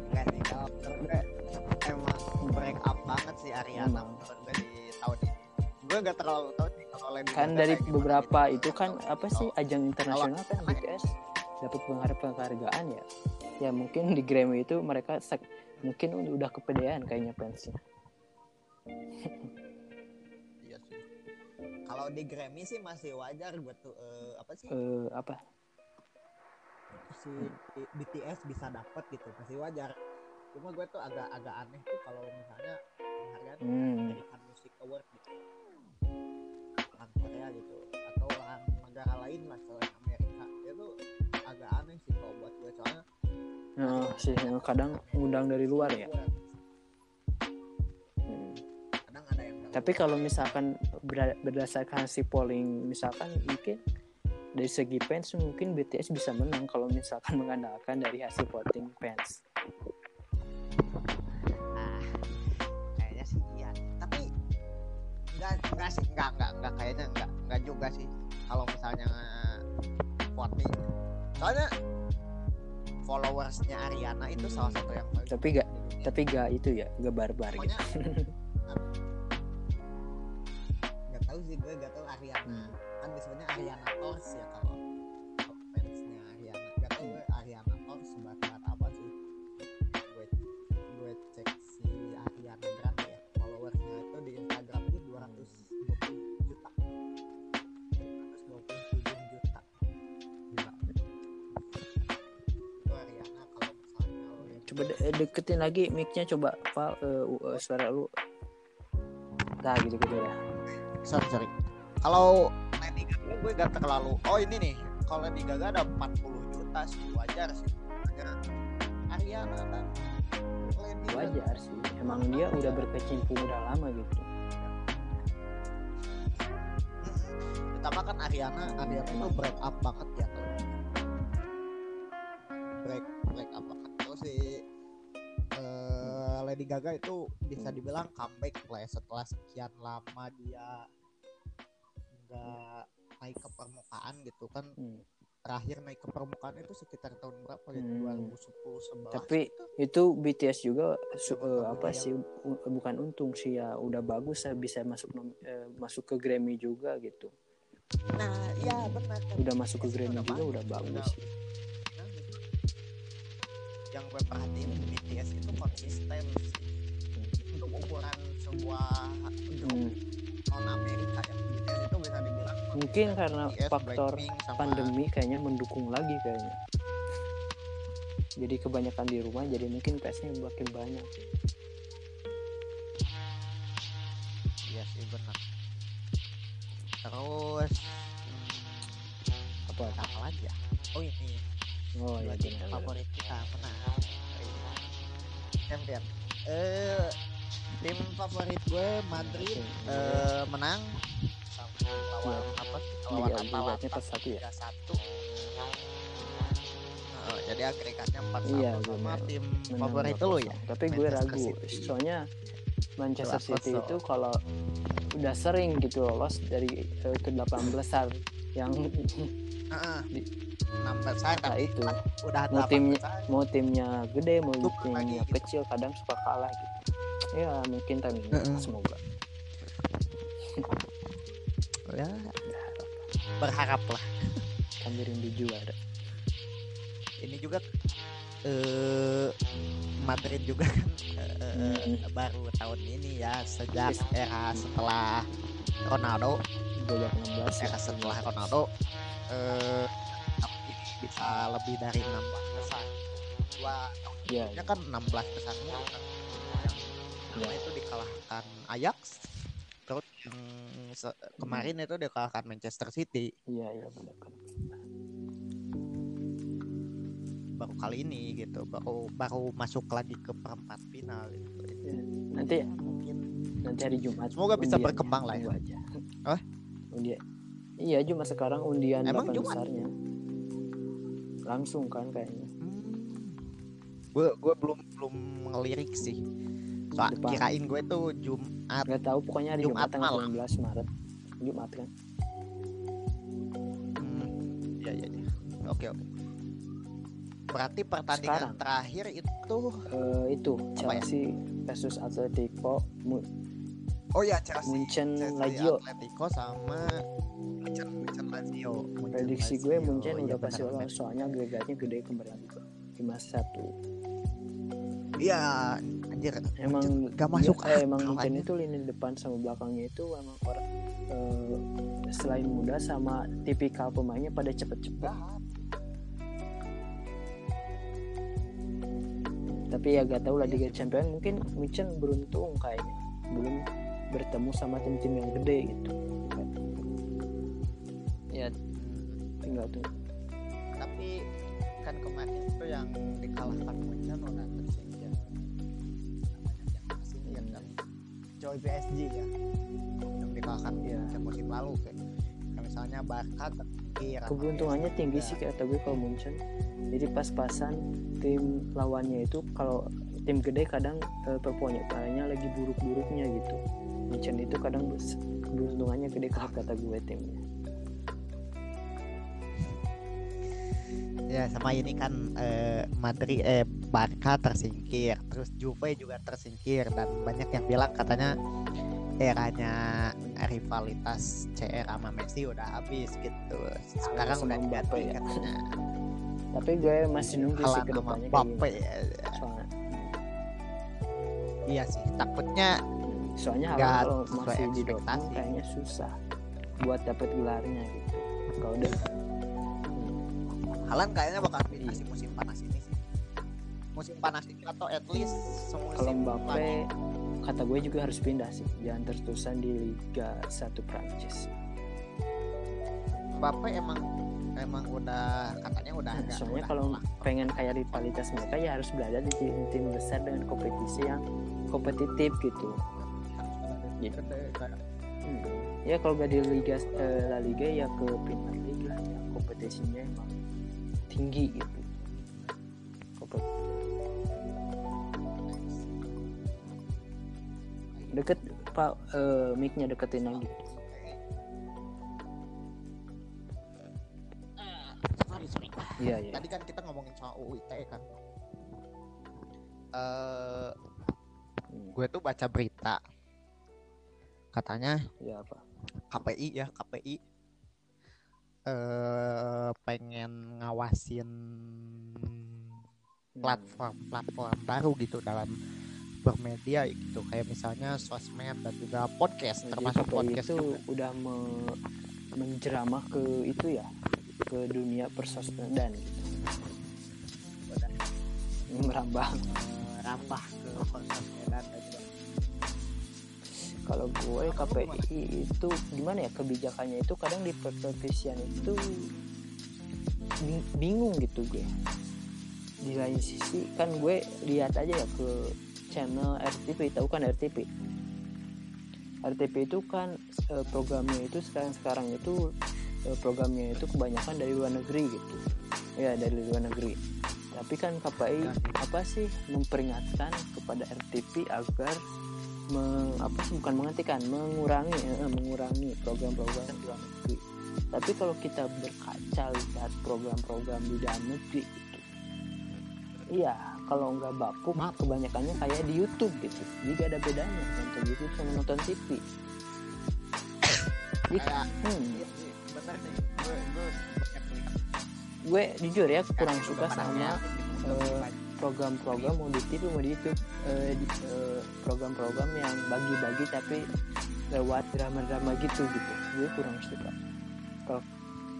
A: Enggak sih kalau gue emang break up banget sih Ariana
B: Emang.
A: menurut gue di tahun ini gue nggak terlalu tahu sih kalau Lady
B: Kan dari beberapa
A: gitu.
B: itu kan apa sih ajang internasional kan BTS dapat penghargaan ya. Ya mungkin di Grammy itu mereka sek- mungkin udah kepedean kayaknya fansnya.
A: iya sih kalau di Grammy sih masih wajar gue tuh eh, apa sih
B: Eh, apa
A: si BTS bisa dapet gitu masih wajar cuma gue tuh agak agak aneh tuh kalau misalnya penghargaan
B: Hmm.
A: American Music Award gitu orang Korea gitu atau orang negara lain lah selain
B: Nah, sih yang kadang ngundang dari luar ya. Hmm. Tapi kalau misalkan ber- berdasarkan si polling, misalkan mungkin dari segi fans mungkin BTS bisa menang kalau misalkan mengandalkan dari hasil voting fans.
A: ah kayaknya sih iya tapi enggak enggak sih enggak enggak enggak kayaknya enggak enggak juga sih kalau misalnya voting soalnya followersnya Ariana itu salah satu yang paling
B: Tapi gak, tapi gak itu ya, gak barbar gitu.
A: nggak tahu sih gue nggak tahu Ariana
B: Hmm.
A: kan disebutnya Ariana Tors ya kalau
B: deketin lagi micnya coba Val eh, u- eh, suara lu. Nah gitu gitu ya
A: sorry sorry. Kalau Lady Gaga gue gak terlalu oh ini nih. Kalau Lady Gaga ada 40 juta sih. Wajar sih. Wajar. Ariana kan. Lady Gaga.
B: Wajar sih. Emang dia udah berkecimpung udah lama gitu.
A: Pertama kan Ariana, Ariana tuh break up banget ya. Tuh. Break break up Lady Gaga itu bisa dibilang comeback lah ya setelah sekian lama dia nggak naik ke permukaan gitu kan
B: Hmm.
A: terakhir naik ke permukaan itu sekitar tahun berapa ya
B: Hmm.
A: 2010 11
B: Tapi-
A: gitu.
B: itu BTS juga su- eh, apa
A: Iya.
B: sih u- bukan untung sih ya udah bagus ya bisa masuk eh, masuk ke Grammy juga gitu
A: nah iya benar
B: udah masuk ke Grammy juga udah
A: Udah-
B: bagus sih.
A: Yang gue perhatiin BTS itu konsisten sih. Untuk ukuran sebuah grup
B: Hmm.
A: non Amerika ya. BTS itu bisa dibilang
B: mungkin karena
A: BTS,
B: faktor
A: sama-
B: pandemi kayaknya mendukung lagi kayaknya. Jadi kebanyakan di rumah jadi mungkin PS-nya makin banyak.
A: Iya sih benar. Terus hmm,
B: apa?
A: apa lagi ya? Oh ini
B: oh ya
A: dua tim
B: benar.
A: favorit kita menang champion eh tim favorit gue Madrid
B: Oke.
A: eh, menang sama lawan apa lawan Atalanta
B: pas satu ya?
A: 3-1 Eh, jadi agregatnya 4
B: Iya,
A: sama
B: benar.
A: tim
B: Menang
A: favorit
B: 2-0.
A: lu ya
B: tapi gue ragu
A: City.
B: soalnya Manchester City itu kalau udah sering gitu lolos dari eh, ke 18 besar yang
A: Heeh.
B: Di-
A: 6 besar
B: nah
A: tapi
B: itu.
A: Kan udah
B: Mau
A: 8
B: timnya- mau timnya gede mau
A: Tuh,
B: timnya
A: lagi gitu.
B: kecil kadang suka kalah gitu. Ya mungkin tahun ini
A: Heeh.
B: semoga.
A: Ya berharap lah
B: kami rindu juara.
A: Ini juga eh Madrid juga kan eh,
B: Hmm.
A: baru tahun ini ya sejak era setelah Ronaldo
B: 2016 ya.
A: era setelah Ronaldo eh bisa lebih dari 16 besar. Dua
B: ya
A: sebelumnya kan 16 besar mulu kan yang
B: Ya.
A: itu dikalahkan Ajax terus yang kemarin itu dikalahkan Manchester City.
B: Iya iya benar
A: baru kali ini gitu baru baru masuk lagi ke perempat final gitu.
B: Nanti
A: mungkin
B: nanti hari Jumat
A: Semoga bisa berkembang lah ya.
B: Aja.
A: Apa?
B: Undian iya Jumat sekarang undian
A: Emang Jumat?
B: besarnya langsung kan kayaknya
A: gue gue belum belum ngelirik sih soal
B: Depan.
A: kirain gue tuh Jumat
B: nggak tahu pokoknya hari
A: Jumat
B: Jumat, tanggal
A: malam.
B: 19 Maret Jumat kan
A: hmm, ya ya ya oke oke berarti pertandingan
B: Sekarang.
A: terakhir itu
B: Eh, itu
A: ya?
B: Chelsea versus Atletico
A: oh ya Chelsea.
B: Munchen
A: Chelsea
B: Lazio.
A: Atletico sama Munchen Munchen Lazio. Munchen
B: prediksi
A: Lazio.
B: gue Munchen
A: Iya,
B: udah pasti lolos soalnya agregatnya gede kembali lima satu.
A: Iya anjir.
B: Emang
A: Munchen gak
B: dia-
A: masuk
B: eh, emang Munchen itu lini depan sama belakangnya itu emang orang eh, selain muda sama tipikal pemainnya pada cepet-cepet. Tapi ya gak tau lah di Liga Champion mungkin Munchen beruntung kayaknya. Belum bertemu sama tim-tim yang gede gitu. Ya. Tinggal tuh.
A: Tapi kan kemarin itu yang dikalahkan Munchen udah tersingkir banyak yang tersingkir kan? Joy PSG ya. Yang dikalahkan
B: Iya.
A: Munchen musim lalu kayak. Kayak misalnya Barca sama
B: keberuntungannya tinggi sih kata gue kalau Munchen. Jadi pas-pasan tim lawannya itu kalau tim gede kadang eh, performanya lagi buruk-buruknya gitu Munchen itu kadang keberuntungannya gede kalau kata gue timnya
A: ya sama ini kan eh, Madrid eh Barca tersingkir terus Juve juga tersingkir dan banyak yang bilang katanya eranya rivalitas CR sama Messi udah habis gitu. Sekarang udah diganti
B: ya.
A: katanya.
B: Tapi gue masih nunggu sih
A: Haaland
B: ke
A: sama
B: depannya kayak
A: ya.
B: soalnya
A: iya sih takutnya
B: soalnya Haaland kalau masih di Dortmund kayaknya susah buat dapet gelarnya gitu. Kalau udah
A: Haaland kayaknya bakal pindah sih musim panas ini sih. Musim panas ini atau at least
B: kalau
A: semusim
B: Mbappe
A: lagi.
B: kata gue juga harus pindah sih. Jangan terus-terusan di Liga 1 Prancis.
A: Mbappe emang emang udah katanya udah agak
B: soalnya
A: udah
B: kalau pengen kayak rivalitas mereka ya harus berada di tim, tim besar dengan kompetisi yang kompetitif gitu Gitu.
A: Kayak-
B: Hmm. ya kalau gak di Liga eh, La Liga ya ke Premier League lah yang kompetisinya emang tinggi gitu Kompet- deket pak eh, mic-nya deketin lagi
A: sorry sorry
B: iya iya
A: tadi kan kita ngomongin soal UU ITE kan eh
B: Hmm.
A: gue tuh baca berita katanya
B: iya apa?
A: KPI ya KPI eh pengen ngawasin
B: Hmm.
A: platform-platform baru gitu dalam bermedia gitu. Kayak misalnya sosmed dan juga podcast
B: Jadi
A: termasuk
B: KPI
A: podcast
B: itu
A: juga.
B: udah me- menjeramah ke itu ya ke dunia persosmedan merambah.
A: Eh, rambah ke sosmedan dan juga
B: kalau gue KPI itu gimana ya kebijakannya itu kadang di pertelevisian itu bing- bingung gitu gue. Di lain sisi kan gue lihat aja ya ke channel RTP tahu kan RTP RTP itu kan eh, programnya itu sekarang sekarang itu eh, programnya itu kebanyakan dari luar negeri gitu. Ya dari luar negeri. Tapi kan KPI apa sih memperingatkan kepada RTP agar meng, apa sih bukan menghentikan mengurangi eh, mengurangi program-program di luar negeri. Tapi kalau kita berkaca lihat program-program di dalam negeri gitu iya kalau nggak bapuk kebanyakannya kayak di YouTube gitu. Jadi ada bedanya nonton YouTube sama nonton TV Jadi,
A: kayak
B: hmm,
A: iya bener sih. Gue gue
B: gue jujur ya kurang suka sama
A: kreatif
B: eh, program-program mau di TV mau di YouTube eh, di- eh, program-program yang bagi-bagi tapi lewat drama-drama gitu gitu. Gue kurang suka. Kalau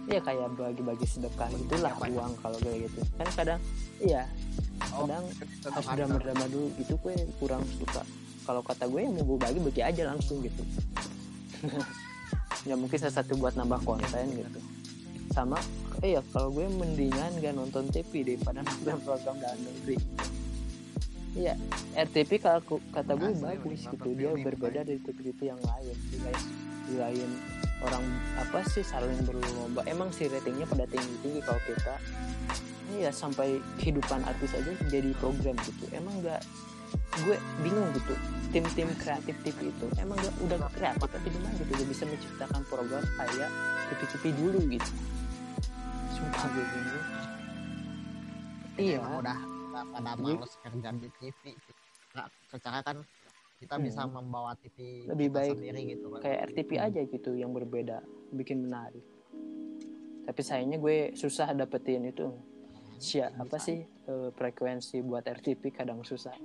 B: ya kayak bagi-bagi sedekah gitulah
A: banyak.
B: uang kalau kayak gitu. Kan kadang iya
A: Oh,
B: kadang
A: tetap
B: harus drama-drama dulu itu gue kurang suka. Kalau kata gue yang mau gue bagi bagi aja langsung gitu. Ya mungkin salah satu buat nambah konten gitu. Sama iya kalau gue mendingan gak nonton TV daripada nonton program dalam negeri. Iya RTP kalau aku- kata gue
A: Asli,
B: bagus gitu. dia berbeda dari TV yang lain di lain. Di lain orang apa sih saling berlomba. Emang sih ratingnya pada tinggi tinggi kalau kita. Iya sampai kehidupan artis aja jadi program gitu. Emang nggak gue bingung gitu. Tim-tim kreatif TV itu emang nggak udah kreatif tapi gimana gitu? Dia bisa menciptakan program kayak TV-TV dulu gitu iya.
A: Udah pada males kerja di TV nah, secara kan kita
B: Hmm.
A: bisa membawa TV
B: Lebih
A: kita
B: baik
A: sendiri gitu kan
B: kayak RTP aja gitu yang berbeda bikin menarik. Tapi sayangnya gue susah dapetin itu. Sia, apa sih eh, frekuensi buat RTP kadang susah.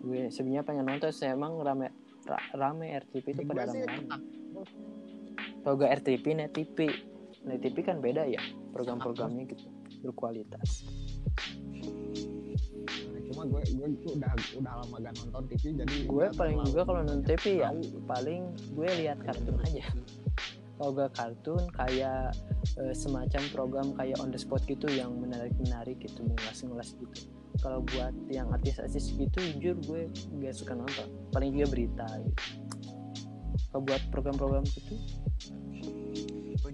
B: Gue sebenarnya pengen nonton saya emang rame ra- rame RTP itu pada rame kalau gak RTP net TV TV kan beda ya program-programnya gitu berkualitas.
A: Cuma gue gue tuh udah udah lama gak nonton TV jadi
B: gue paling juga kalau nonton TV ya paling gue lihat kartun aja. Kalau gak kartun kayak eh, semacam program kayak on the spot gitu yang menarik menarik gitu ngulas-ngulas gitu. Kalau buat yang artis-artis gitu jujur gue gak suka nonton. Paling juga berita gitu. Kalau buat program-program gitu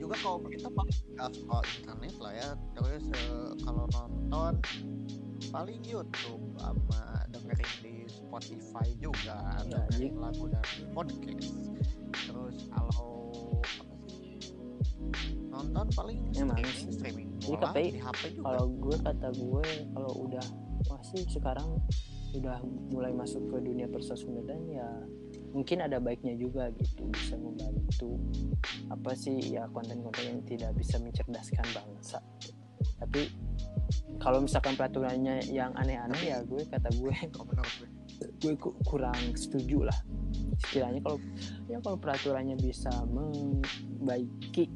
A: juga kalau paling nggak scroll internet lah ya. Terus eh, kalau nonton paling YouTube sama dengerin di Spotify juga.
B: Ya,
A: dengerin lagu dari podcast. Terus kalau nonton paling
B: Emang
A: streaming streaming
B: Jadi
A: bola
B: KPI,
A: di HP juga.
B: kalau gue kata gue kalau udah masih sekarang udah mulai masuk ke dunia persosmedan ya mungkin ada baiknya juga gitu bisa membantu apa sih ya konten-konten yang tidak bisa mencerdaskan bangsa. Tapi kalau misalkan peraturannya yang aneh-aneh ya gue kata gue
A: gue?
B: gue ku- kurang setuju lah. Istilahnya kalau ya kalau peraturannya bisa membaiki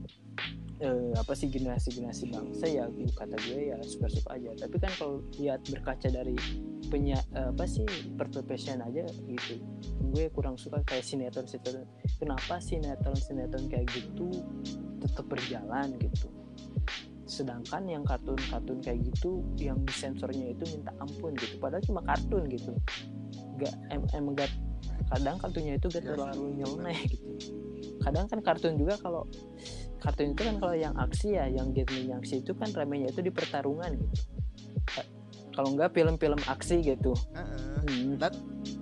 B: eh, apa sih generasi-generasi bangsa ya kata gue ya suka-suka aja. Tapi kan kalau lihat berkaca dari penya eh, apa sih perpepesian aja gitu gue kurang suka kayak sinetron sinetron kenapa sinetron sinetron kayak gitu tetap berjalan gitu? Sedangkan yang kartun-kartun kayak gitu yang disensornya itu minta ampun gitu. Padahal cuma kartun gitu. Gak em emang gak kadang kartunnya itu gak
A: Ya,
B: terlalu nyeleneh gitu. Kadang kan kartun juga kalau kartun itu kan kalau yang aksi ya yang genre aksi itu kan ramenya itu di pertarungan gitu Ka- kalau enggak film-film aksi gitu
A: Heeh.
B: Hmm.
A: dan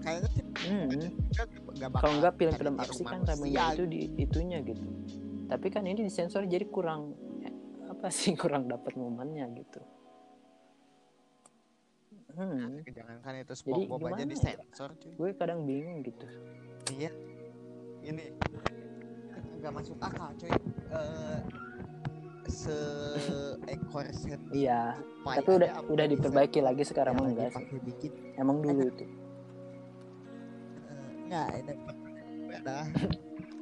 A: kayaknya sih
B: Hmm.
A: kan
B: kalau enggak film-film aksi kan ramenya itu di itunya gitu tapi kan ini disensor jadi kurang eh, apa sih kurang dapat momennya gitu hmm.
A: jangankan itu
B: Jadi
A: SpongeBob aja
B: ya?
A: disensor cuy
B: gue kadang bingung gitu
A: iya ini nggak masuk akal cuy Eh, seekor set
B: iya tapi udah udah diperbaiki lagi sekarang
A: lagi
B: enggak sih.
A: bikin
B: emang dulu itu.
A: Eh, nggak ini ada.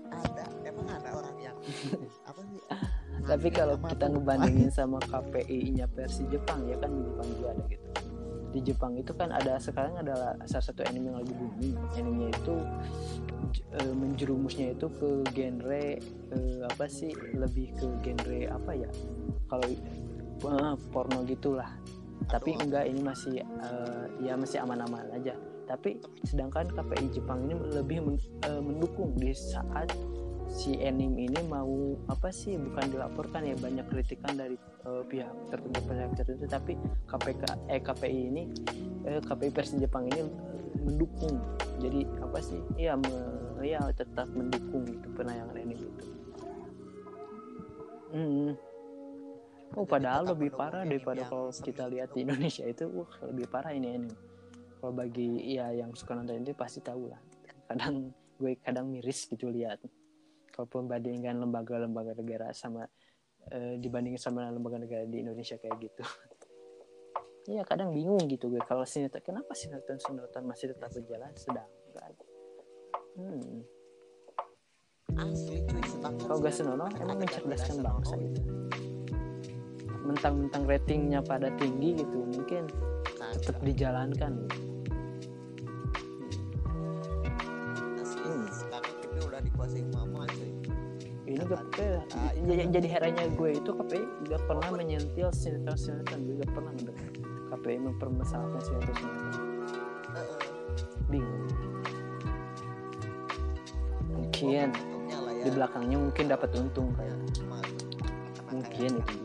A: Ada. Emang ada orang yang apa sih?
B: Tapi kalau kita ngebandingin sama KPI-nya versi Jepang ya kan di Jepang juga ada gitu. Di Jepang itu kan ada sekarang adalah salah satu anime yang lagi booming. Animenya itu eh, menjerumusnya itu ke genre eh, apa sih? Lebih ke genre apa ya? Kalau eh, porno gitulah. Tapi
A: Aduh.
B: enggak ini masih eh, ya masih aman-aman aja. Tapi sedangkan KPI Jepang ini lebih men- eh, mendukung di saat si anime ini mau apa sih bukan dilaporkan ya banyak kritikan dari eh, pihak tertentu pihak tertentu. Tapi KPK eh KPI ini eh, KPI versi Jepang ini mendukung jadi apa sih ya me- ya tetap mendukung itu penayangan anime itu Hmm. Oh
A: Jadi
B: padahal lebih parah daripada kalau kita lihat di. Indonesia itu wah lebih parah ini anime. Kalau bagi ya yang suka nonton itu pasti tahu lah. Kadang gue kadang miris gitu lihat. Kalau pembandingan lembaga-lembaga negara sama eh, dibandingin sama lembaga negara di Indonesia kayak gitu. Iya kadang bingung gitu gue. Kalau sinetron kenapa sinetron sinetron masih tetap berjalan sedangkan hmm,
A: asli cuy sedangkan
B: kalau gak
A: kan
B: emang mencerdaskan
A: Gak
B: bangsa gitu. Mentang-mentang ratingnya pada tinggi gitu mungkin tetap dijalankan. Hmm.
A: dikuasai mama
B: ini
A: Jangan.
B: KP
A: Ah,
B: j- j- jadi herannya gue itu KPI gak pernah menyentil sinetron sinetron gue gak pernah mendengar KPI mempermasalahkan sinetron
A: Heeh.
B: bingung. Mungkin
A: ya.
B: di belakangnya mungkin dapat untung kayak mungkin itu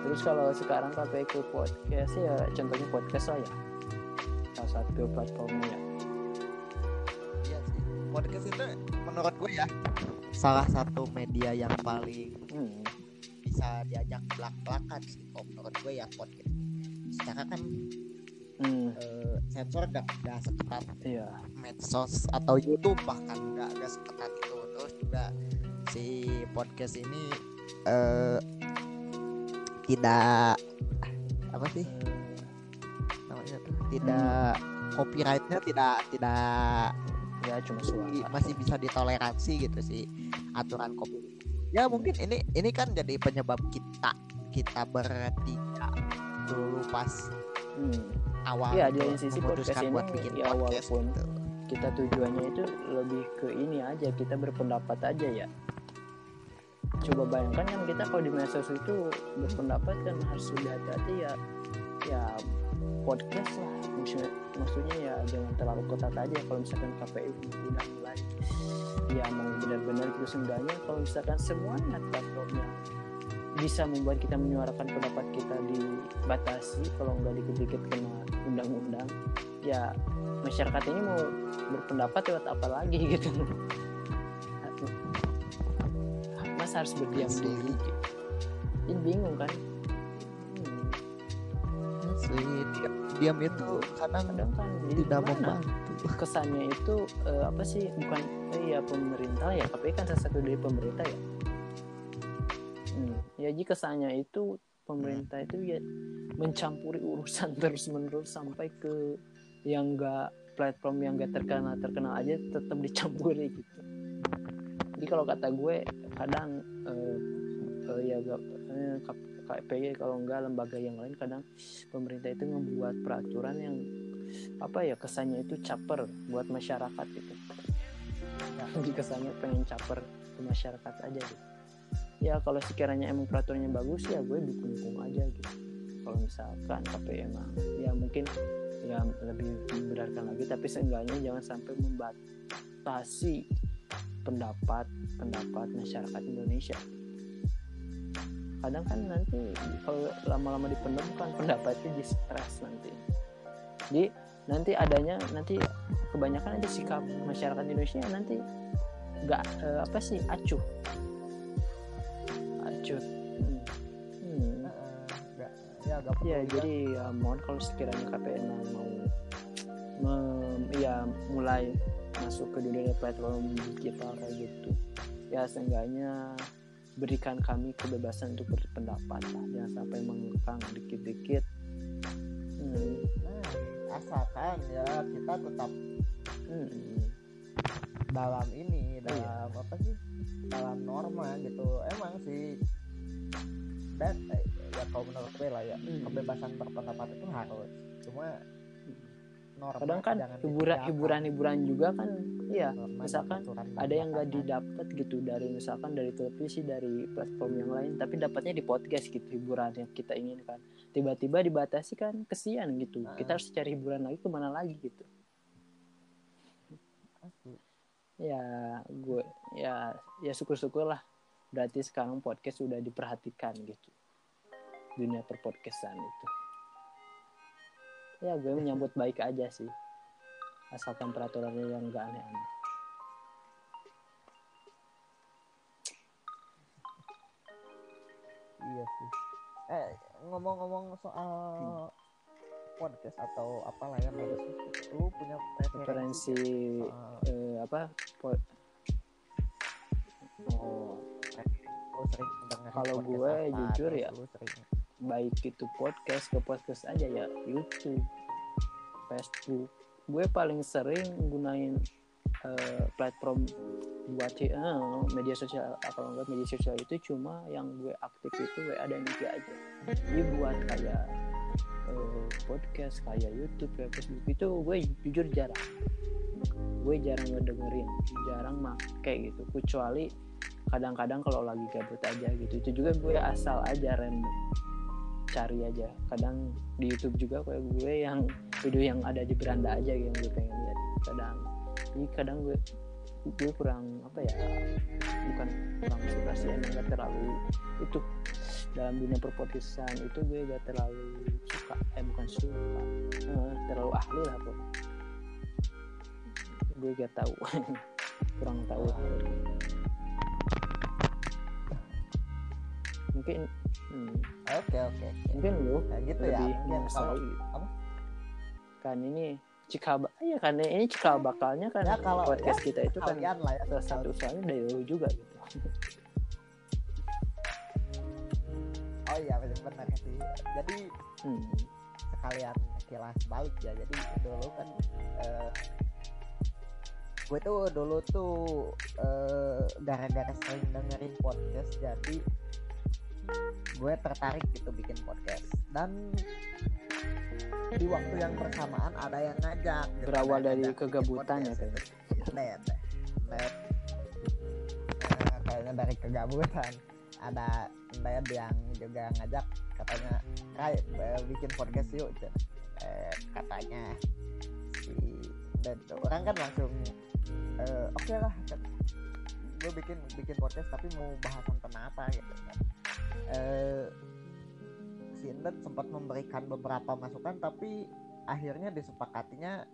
B: terus kalau sekarang KPI ke podcast ya contohnya podcast lah ya salah satu platformnya.
A: Sih. Podcast itu menurut gue ya salah satu media yang paling
B: hmm.
A: bisa diajak belak-belakan sih kalau menurut gue ya podcast. Secara kan
B: Hmm.
A: eh, sensor gak, gak seketat
B: iya.
A: medsos atau YouTube bahkan gak, gak seketat itu. Terus juga si podcast ini eh tidak apa sih? Namanya tuh tidak copyrightnya tidak tidak
B: ya cuma suara.
A: masih bisa ditoleransi gitu sih aturan kopi ya mungkin ini ini kan jadi penyebab kita kita bertiga dulu pas
B: hmm.
A: awal itu
B: di sisi podcast
A: memutuskan
B: ini,
A: buat bikin
B: ya,
A: podcast
B: walaupun
A: gitu.
B: kita tujuannya itu lebih ke ini aja kita berpendapat aja ya coba bayangkan kan kita kalau di medsos itu berpendapat kan harus lebih hati-hati ya ya podcast lah maksudnya, maksudnya ya jangan terlalu ketat aja kalau misalkan KPI udah mulai ya mau benar-benar gitu seenggaknya kalau misalkan semuanya platformnya bisa membuat kita menyuarakan pendapat kita dibatasi kalau nggak dikit-dikit kena undang-undang ya masyarakat ini mau berpendapat lewat apa lagi gitu. Mas harus berdiam diri. Ini bingung kan? Hmm,
A: Asli, diam, diam itu kadang
B: kadang kan
A: tidak membantu.
B: Kesannya itu eh, apa sih bukan eh, ya pemerintah ya tapi kan salah satu dari pemerintah ya. Ya jadi kesannya itu pemerintah itu ya mencampuri urusan terus menerus sampai ke yang enggak platform yang enggak terkenal terkenal aja tetap dicampuri gitu. Jadi kalau kata gue kadang eh, eh, ya gak, eh, K- KPI kalau enggak lembaga yang lain kadang pemerintah itu membuat peraturan yang apa ya kesannya itu caper buat masyarakat gitu. Jadi kesannya pengen caper ke masyarakat aja gitu ya kalau sekiranya emang peraturannya bagus ya gue dukung-dukung aja gitu. Kalau misalkan KPI emang ya mungkin ya lebih membenarkan lagi. Tapi seenggaknya jangan sampai membatasi pendapat pendapat masyarakat Indonesia. Kadang kan nanti kalau lama-lama dipendam kan pendapatnya di stres nanti. Jadi nanti adanya nanti kebanyakan nanti sikap masyarakat Indonesia nanti nggak eh, apa sih acuh hmm. Hmm.
A: Ya agak
B: ya jadi ya mohon kalau sekiranya KPN mau mem- ya mulai masuk ke dunia platform digital kayak gitu ya seenggaknya berikan kami kebebasan untuk berpendapat lah jangan sampai mengekang dikit-dikit hmm.
A: nah, asalkan ya kita tetap
B: Hmm.
A: dalam ini
B: Iya.
A: dalam apa sih dalam norma gitu emang sih dan eh, ya. Kalau menurut gue lah ya.
B: Hmm.
A: kebebasan berpendapat itu harus. Cuma norma
B: kadang kan hiburan hiburan hiburan juga kan. Iya. Misalkan ada yang nggak
A: belakangan.
B: didapat gitu dari misalkan dari televisi dari platform yang lain tapi dapatnya di podcast gitu hiburan yang kita inginkan. Tiba-tiba dibatasi kan kesian gitu.
A: Ah.
B: kita harus cari hiburan lagi ke mana lagi gitu. Ya gue ya ya syukur-syukur lah berarti sekarang podcast sudah diperhatikan gitu. Dunia perpodcastan itu. Ya gue menyambut baik aja sih. Asalkan peraturannya yang gak aneh-aneh.
A: Iya sih. Eh ngomong-ngomong soal podcast atau apalah ya lu punya preferensi
B: referensi
A: soal
B: eh, apa? Po- oh
A: sering
B: Kalau gue
A: apa,
B: jujur ya.
A: sering
B: baik itu podcast ke podcast aja ya YouTube Facebook. Gue paling sering gunain eh, platform buat eh, media sosial. Kalau enggak media sosial itu cuma yang gue aktif itu WA dan IG aja. Jadi buat kayak eh, podcast kayak YouTube kayak Facebook itu gue jujur jarang. Gue jarang ngedengerin jarang make gitu. Kecuali kadang-kadang kalau lagi gabut aja gitu. Itu juga gue asal aja random cari aja. Kadang di YouTube juga kayak gue yang video yang ada di beranda aja yang gue pengen lihat. Kadang ini kadang gue gue kurang apa ya bukan kurang suka sih emang gak terlalu itu dalam dunia perpodcastan itu gue gak terlalu suka eh bukan suka eh, terlalu ahli lah pokoknya. Gue gak tahu kurang tahu mungkin hmm,
A: oke oke oke.
B: mungkin lu
A: Kayak gitu ya
B: lebih
A: mungkin kalau
B: gitu.
A: apa?
B: kan ini cikal ba- iya kan ini cikal bakalnya kan
A: Ya, kalau-
B: podcast
A: ya,
B: kita itu kan
A: lah ya
B: salah satu usaha dari lu juga gitu
A: oh iya benar sih jadi
B: hmm.
A: sekalian kilas balik ya jadi dulu kan eh, gue tuh dulu tuh eh, gara-gara sering dengerin podcast jadi gue tertarik gitu bikin podcast. Dan di waktu yang bersamaan ada yang ngajak gitu,
B: berawal
A: ada
B: dari
A: ngajak
B: kegabutan ya kayak
A: net net kayaknya dari kegabutan. Ada net yang juga ngajak katanya eh, bikin podcast yuk Cen." eh, katanya si dan orang kan langsung eh, oke lah gue bikin bikin podcast tapi mau bahasan tentang apa gitu kan. Eh, si Indet sempat memberikan beberapa masukan tapi akhirnya disepakatinya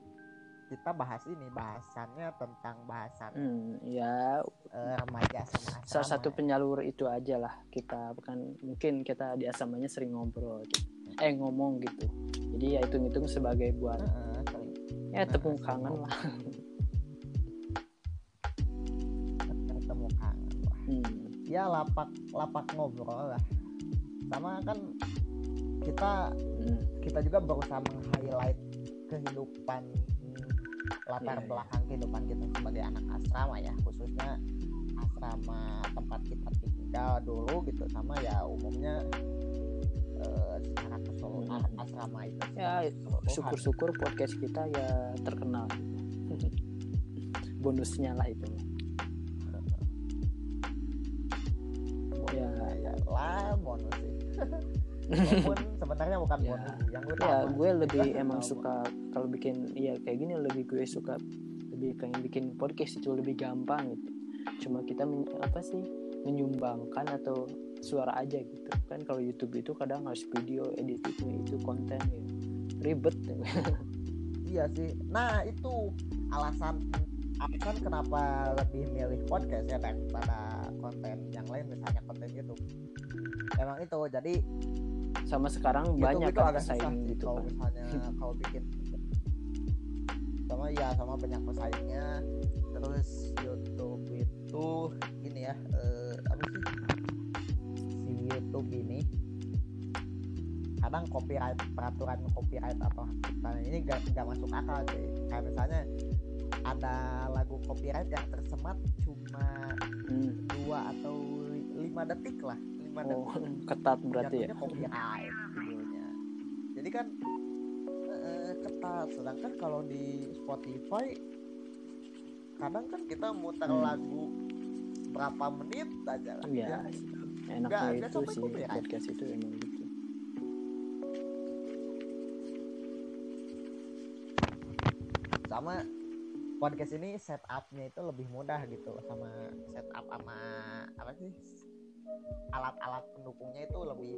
A: kita bahas ini bahasannya tentang bahasan
B: hmm, ya
A: eh, remaja sama asrama
B: salah satu
A: ya.
B: penyalur itu aja lah. Kita kan mungkin kita di asramanya sering ngobrol gitu. eh ngomong gitu. Jadi ya hitung-hitung sebagai buat
A: sering.
B: Ya
A: Nah,
B: tepung
A: sering
B: kangen lah hmm.
A: ya lapak lapak ngobrol lah sama kan kita
B: Hmm.
A: kita juga berusaha meng-highlight kehidupan hmm, latar
B: Iya, iya.
A: belakang kehidupan kita sebagai anak asrama ya khususnya asrama tempat kita tinggal dulu gitu sama ya umumnya eh, secara keseluruhan
B: Hmm.
A: asrama itu
B: Ya,
A: keseluruhan.
B: syukur-syukur podcast kita ya terkenal bonusnya lah itu ya
A: lah bonus sih. Walaupun sebenarnya bukan
B: Ya.
A: bonus yang gue
B: ya gue lebih emang suka kalau bikin ya kayak gini lebih gue suka lebih pengen bikin podcast itu lebih gampang gitu. Cuma kita men- apa sih menyumbangkan atau suara aja gitu. Kan kalau YouTube itu kadang harus video edit itu itu konten gitu. ribet.
A: Iya sih. Nah itu alasan alasan kenapa lebih milih podcast ya daripada konten yang lain misalnya YouTube emang itu jadi
B: sama sekarang
A: YouTube
B: banyak
A: itu
B: kan
A: agak susah sih
B: gitu
A: kalau
B: kan.
A: misalnya kalau bikin. Sama ya sama banyak pesaingnya. Terus YouTube itu gini ya eh, apa sih? Si YouTube ini kadang copyright peraturan copyright atau hak cipta ini gak, gak masuk akal sih. Kayak misalnya ada lagu copyright yang tersemat cuma
B: Hmm.
A: dua atau lima detik lah lima detik.
B: oh ketat berarti ya?
A: Jatuhnya copyright videonya jadi kan eh, ketat. Sedangkan kalau di Spotify kadang kan kita muter
B: Hmm.
A: lagu berapa menit aja lah.
B: Iya.
A: Ya,
B: enaknya
A: Nggak- nggak
B: itu
A: sampai
B: sih
A: copyright.
B: podcast itu emang gitu.
A: Sama podcast ini setupnya itu lebih mudah gitu sama setup sama apa sih alat-alat pendukungnya itu lebih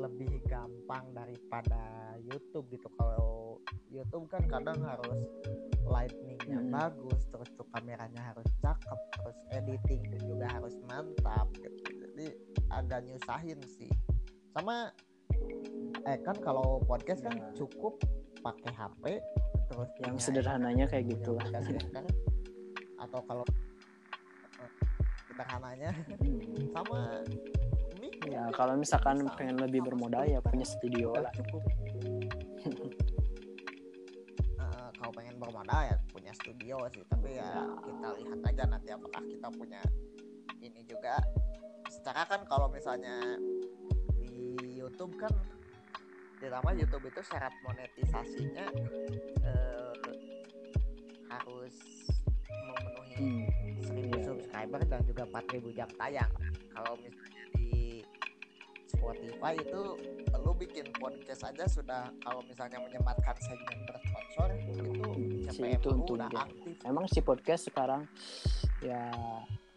A: lebih gampang daripada YouTube gitu kalau YouTube kan kadang harus lightningnya
B: Hmm.
A: bagus terus tuh kameranya harus cakep terus editing juga harus mantap gitu jadi agak nyusahin sih sama eh kan kalau podcast kan
B: Ya.
A: cukup pakai HP terus
B: yang sederhananya kayak gitulah
A: anchor, atau kalau sederhananya. Sama
B: ya kalau misalkan
A: Sama-
B: pengen lebih bermodal ya punya studio lah.
A: cukup. Eh, kalau pengen bermodal ya punya studio sih. Tapi ya
B: Ya.
A: kita lihat aja nanti apakah kita punya ini juga. Secara kan kalau misalnya di YouTube kan ditambah YouTube itu syarat monetisasinya eh, harus memenuhi
B: Hmm.
A: 1000
B: Iya, iya.
A: subscriber dan juga 4000 jam tayang. Kalau misalnya di Spotify itu lu bikin podcast aja sudah kalau misalnya menyematkan segmen bersponsor itu
B: si
A: CPM
B: itu
A: udah aktif.
B: emang si podcast sekarang ya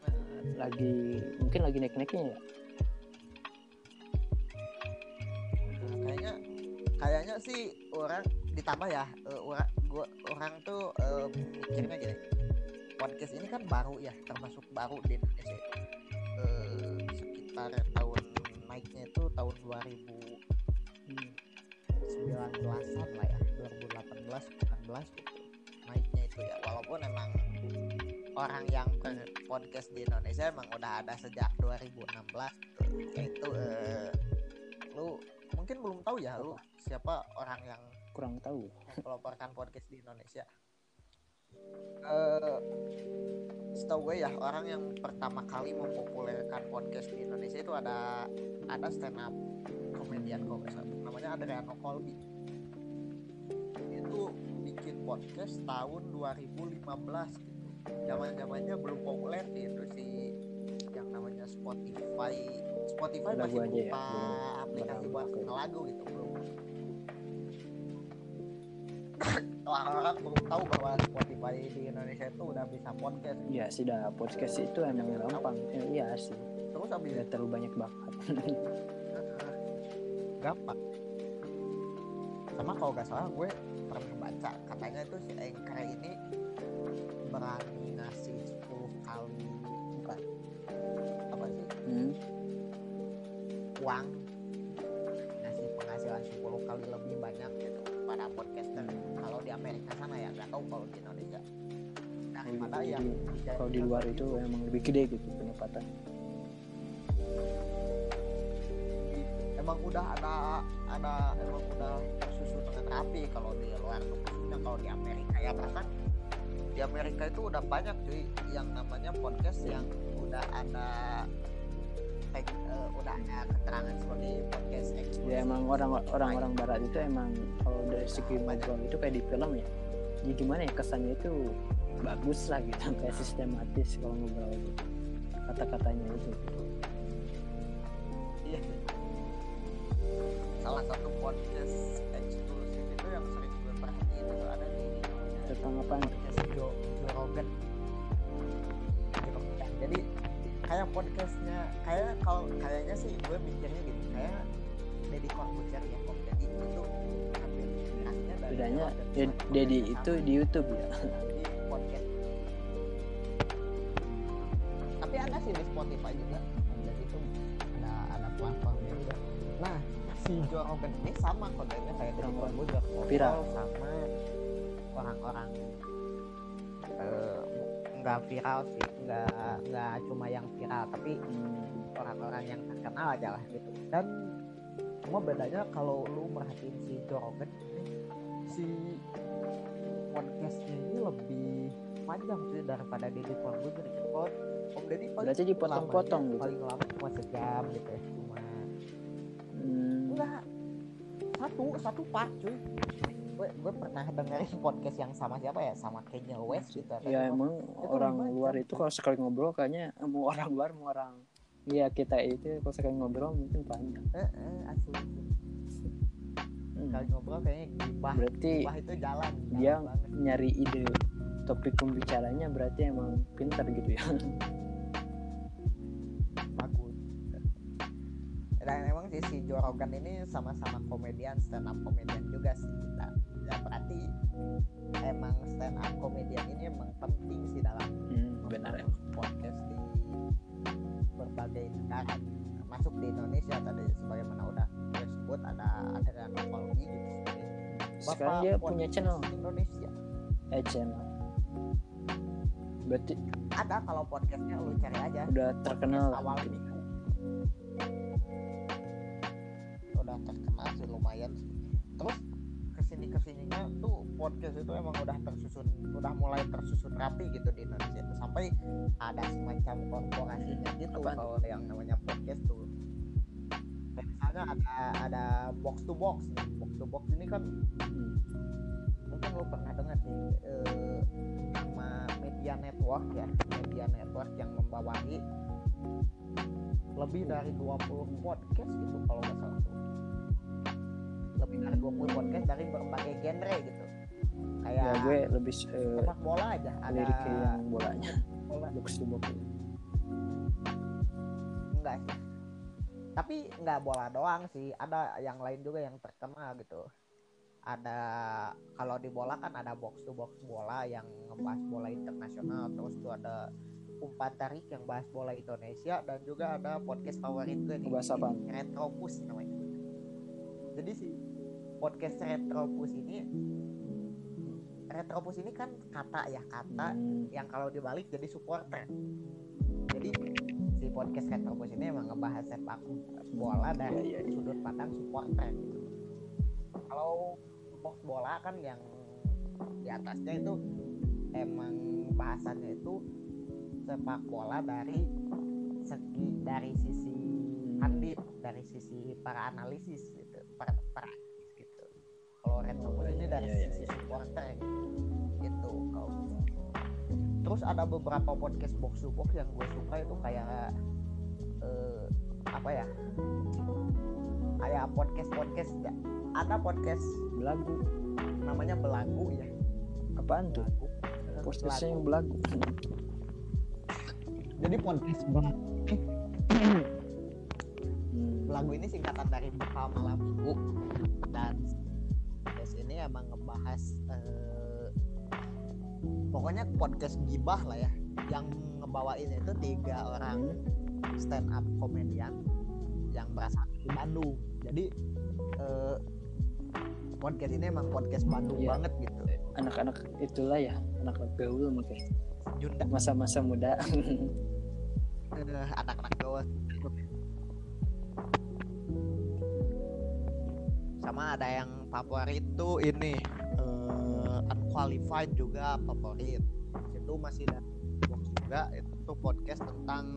A: Nah,
B: lagi mungkin lagi naik-naiknya ya
A: Nah, kayaknya kayaknya sih orang ditambah ya eh, orang gua orang tuh eh, mikirnya gini podcast ini kan baru ya termasuk baru di Indonesia itu Eh, sekitar tahun naiknya itu tahun 2019an lah ya 2018 19 gitu. Naiknya itu ya walaupun emang orang yang berpodcast di Indonesia emang udah ada sejak 2016 gitu. yaitu eh, lu mungkin belum tahu ya lu siapa orang yang
B: kurang tahu.
A: mempeloporkan podcast di Indonesia eh setahu gue ya orang yang pertama kali mempopulerkan podcast di Indonesia itu ada ada stand up komedian kalau namanya Adriano Colby. Itu bikin podcast tahun 2015 gitu. Zaman zamannya belum populer itu si yang namanya Spotify. Spotify
B: Lagu
A: masih
B: aja ya, belum
A: aplikasi buat ngelagu gitu belum. Orang-orang belum tahu bahwa Spotify di Indonesia itu udah bisa podcast.
B: Ya sih dah podcast itu emang gampang. Eh, iya sih.
A: Terus habis
B: tidak terlalu banyak bakat
A: gampang. Sama kalau nggak salah gue pernah baca katanya itu si Anchor ini berani ngasih 10 kali bukan? Apa sih?
B: Hmm.
A: uang. Ngasih penghasilan 10 kali lebih banyak gitu. Pada podcaster. Kalau di Amerika sana ya nggak tahu kalau di Indonesia daripada
B: Jadi,
A: yang
B: kalau di luar itu emang lebih gede gitu pendapatan
A: emang udah ada ada emang udah tersusun dengan rapi kalau di luar tuh kalau di Amerika. Ya bahkan di Amerika itu udah banyak cuy yang namanya podcast yang udah ada eh, udah ada keterangan sebagai podcast eksklusif.
B: ya emang orang orang-orang barat itu emang kalau dari segi ngobrol itu kayak di film ya. Jadi gimana ya kesannya itu bagus lah gitu kayak sistematis kalau ngobrol gitu. kata-katanya itu
A: Iya. Salah satu podcast eksklusif itu yang sering gue perhatiin itu ada di
B: tentang apa
A: podcast Joe, Joe Rogan. Rogan. Jadi kayak podcastnya kayak kalau kayaknya sih gue mikirnya gitu kayak Deddy Corbuzier ya kok jadi itu hampir
B: bedanya ya,
A: podcast
B: itu di YouTube ya
A: sih di Spotify juga. Jadi itu ada ada platformnya juga. Nah, si Joe Rogan ini sama kontennya kayak
B: Sama.
A: Corbuzier ngobrol
B: Viral.
A: sama orang-orang eh, nggak viral sih, nggak nggak cuma yang viral, tapi orang-orang yang terkenal aja lah gitu. Dan cuma bedanya kalau lu merhatiin si Joe Rogan si podcastnya ini lebih panjang sih daripada Deddy Corbuzier. Kalau Om Deddy paling
B: berarti dipotong-potong gitu.
A: paling lama cuma sejam gitu ya cuma
B: Hmm,
A: enggak. Satu satu part cuy. Gue gue pernah dengerin podcast yang sama siapa ya? Sama Kanye West gitu
B: ya emang orang
A: lima
B: luar itu kalau sekali ngobrol kayaknya mau orang luar mau orang Iya kita itu kalau sekali ngobrol mungkin panjang
A: eh, eh, asli.
B: Hmm,
A: kali ngobrol kayaknya gibah.
B: Berarti
A: gibah itu jalan jalan
B: dia
A: banget.
B: nyari ide topik pembicaranya berarti emang pintar gitu ya
A: dan emang sih si Joe Rogan ini sama-sama komedian stand up komedian juga sih kita. Ya berarti emang stand up komedian ini emang penting sih dalam
B: hmm, benar emang.
A: podcast di berbagai negara. Masuk di Indonesia tadi sebagaimana udah gue sebut ada ada Novaldi gitu sebagai
B: sekarang dia punya channel.
A: Indonesia.
B: Eh channel. Berarti
A: ada kalau podcastnya lu cari aja.
B: Udah terkenal
A: Podcast awal
B: mungkin.
A: Terkenal sih lumayan sih. Terus ke sini ke sininya tuh podcast itu emang udah tersusun udah mulai tersusun rapi gitu di Indonesia itu sampai ada semacam korporasinya gitu
B: Apaan?
A: kalau yang namanya podcast tuh. Kayak misalnya ada ada box to box nih. Box to box ini kan
B: Hmm,
A: mungkin lo pernah dengar sih eh, nama media network ya. Media network yang membawahi lebih dari 20 podcast gitu kalau nggak salah tuh. Lebih dari 20 podcast dari berbagai genre gitu. Kayak
B: ya gue lebih eh,
A: sepak bola aja ada
B: lirik ke yang bolanya.
A: Bola.
B: Box to box.
A: Enggak sih. Tapi nggak bola doang sih ada yang lain juga yang terkenal gitu. Ada kalau di bola kan ada box to box bola yang ngebahas bola internasional terus tuh ada umpan tarik yang bahas bola Indonesia dan juga ada podcast favorit gue nih
B: Ngebahas apaan?
A: Retropus namanya jadi sih podcast Retropus ini Retropus ini kan kata ya kata
B: Hmm,
A: yang kalau dibalik jadi supporter. Jadi si podcast Retropus ini emang ngebahas sepak bola dari
B: Iya, iya, iya.
A: sudut pandang supporter. gitu. Kalau box bola kan yang di atasnya itu emang bahasannya itu sepak bola dari segi dari sisi pandit, dari sisi para analisis gitu, para, para analis gitu. Kalau Retropus ini dari
B: Iya, iya,
A: sisi
B: iya.
A: supporter gitu. Kalau terus ada beberapa podcast box to box yang gue suka itu kayak eh, apa ya kayak podcast podcast ada podcast
B: belagu
A: namanya belagu ya
B: apaan tuh podcastnya yang
A: Belagu. Jadi podcast belagu
B: Hmm,
A: belagu ini singkatan dari bekal malam minggu dan podcast ini emang ngebahas eh, pokoknya podcast gibah lah ya yang ngebawain itu tiga orang stand up komedian yang berasal dari Bandung. Jadi eh, podcast ini emang podcast Bandung
B: Iya.
A: banget gitu.
B: anak-anak itulah ya anak gaul mungkin masa-masa muda
A: anak-anak gaul. Sama ada yang favorit tuh ini eh, unqualified juga favorit. Itu masih ada juga itu podcast tentang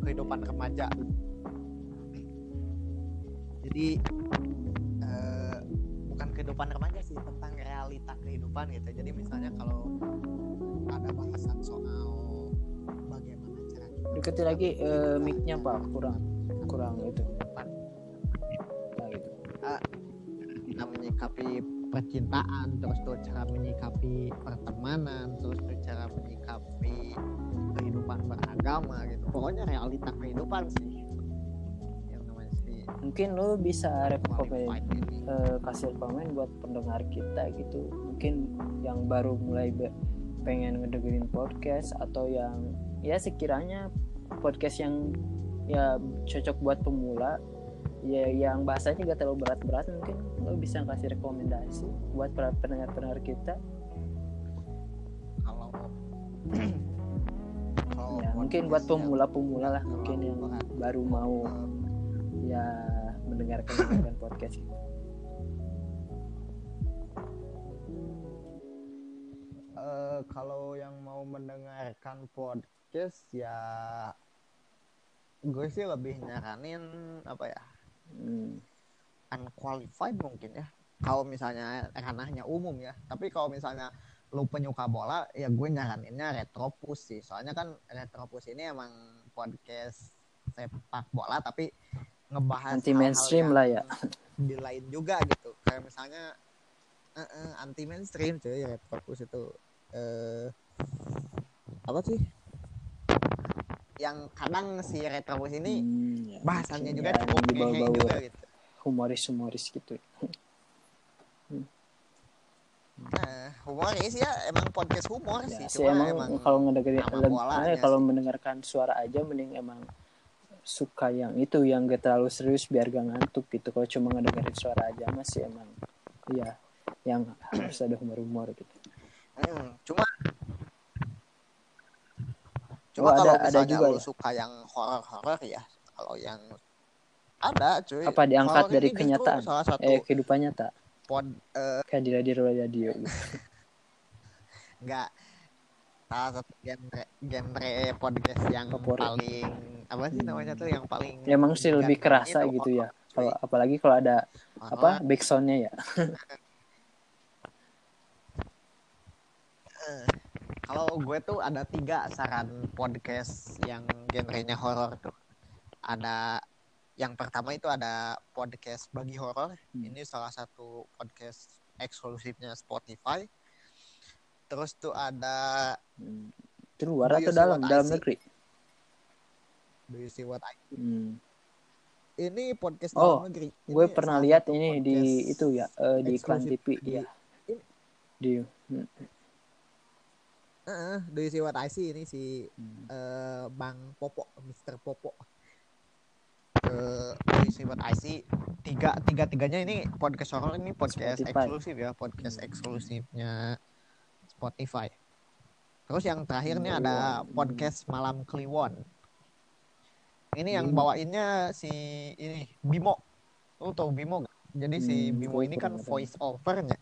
A: kehidupan remaja jadi eh, bukan kehidupan remaja sih tentang realita kehidupan gitu jadi misalnya kalau ada bahasan soal
B: deketin lagi eh, mic-nya pak. Kurang kurang itu. Nah, gitu.
A: kita menyikapi percintaan terus tuh cara menyikapi pertemanan terus tuh cara menyikapi kehidupan beragama gitu. Pokoknya realita kehidupan sih. Yang namanya sih.
B: Mungkin lo bisa rekomend
A: qualified ini.
B: eh, kasih rekomen buat pendengar kita gitu. Mungkin yang baru mulai pengen ngedengerin podcast atau yang ya sekiranya podcast yang ya cocok buat pemula ya yang bahasanya gak terlalu berat-berat mungkin lo bisa kasih rekomendasi buat para pendengar-pendengar kita
A: kalau kalau
B: ya mungkin buat
A: podcast
B: pemula-pemula lah mungkin yang baru mau ya mendengarkan mendengarkan podcast gitu.
A: eh, kalau yang mau mendengarkan podcast ya gue sih lebih nyaranin apa ya
B: Hmm.
A: unqualified mungkin ya. Kalau misalnya ranahnya umum ya. Tapi kalau misalnya lu penyuka bola ya gue nyaraninnya retropus sih. Soalnya kan retropus ini emang podcast sepak bola tapi ngebahas
B: Anti mainstream lah ya.
A: di lain juga gitu. Kayak misalnya eh, eh, anti mainstream cuy retropus itu. Eh apa sih yang kadang si retropus ini
B: Hmm, ya,
A: juga
B: ya,
A: cukup
B: dibawa-bawa
A: juga gitu.
B: humoris-humoris gitu.
A: Nah, humoris ya emang podcast humor
B: ya
A: sih cuma
B: emang, kalau ngedengerin eh, kalau
A: sih.
B: mendengarkan suara aja mending emang suka yang itu yang gak terlalu serius biar gak ngantuk gitu. Kalau cuma ngedengerin suara aja masih emang iya yang harus ada humor-humor gitu.
A: Hmm, cuma cuma
B: ada-
A: kalau
B: ada
A: misalnya
B: juga
A: lu
B: ya?
A: suka yang horor-horor ya kalau yang ada cuy.
B: Apa diangkat
A: Horor
B: dari kenyataan?
A: salah satu
B: eh kehidupan nyata.
A: Pod eh,
B: kayak di radio radio gitu.
A: enggak salah satu genre genre podcast yang
B: Favorit.
A: paling apa sih namanya tuh yang paling
B: Ya, emang sih lebih kerasa
A: itu
B: gitu ya. Kalau apalagi kalau ada
A: Horor,
B: apa backsoundnya ya
A: kalau gue tuh ada tiga saran podcast yang genrenya horor tuh ada yang pertama itu ada podcast bagi horor
B: Hmm.
A: ini salah satu podcast eksklusifnya Spotify terus tuh ada
B: Hmm. itu luar atau dalam dalam negeri
A: Do You See What I See?
B: Hmm.
A: ini podcast
B: Oh,
A: dalam negeri
B: gue
A: Ini
B: pernah
A: salah
B: lihat ini di itu ya eh, di iklan TV
A: di-
B: ya di hmm.
A: Heeh, Do You See What I See ini si
B: Hmm.
A: eh, Bang Popo, Mr. Popo. Eh, Do You See What I See tiga tiga tiganya ini podcast horror ini podcast
B: Spotify.
A: eksklusif ya podcast
B: Hmm.
A: eksklusifnya Spotify. Terus yang terakhir nih
B: Kliwon.
A: ada
B: Hmm.
A: podcast Malam Kliwon. Ini yang
B: Bimo.
A: bawainnya si ini Bimo. Lu tau Bimo gak? Jadi si
B: Hmm,
A: Bimo ini kan voice overnya.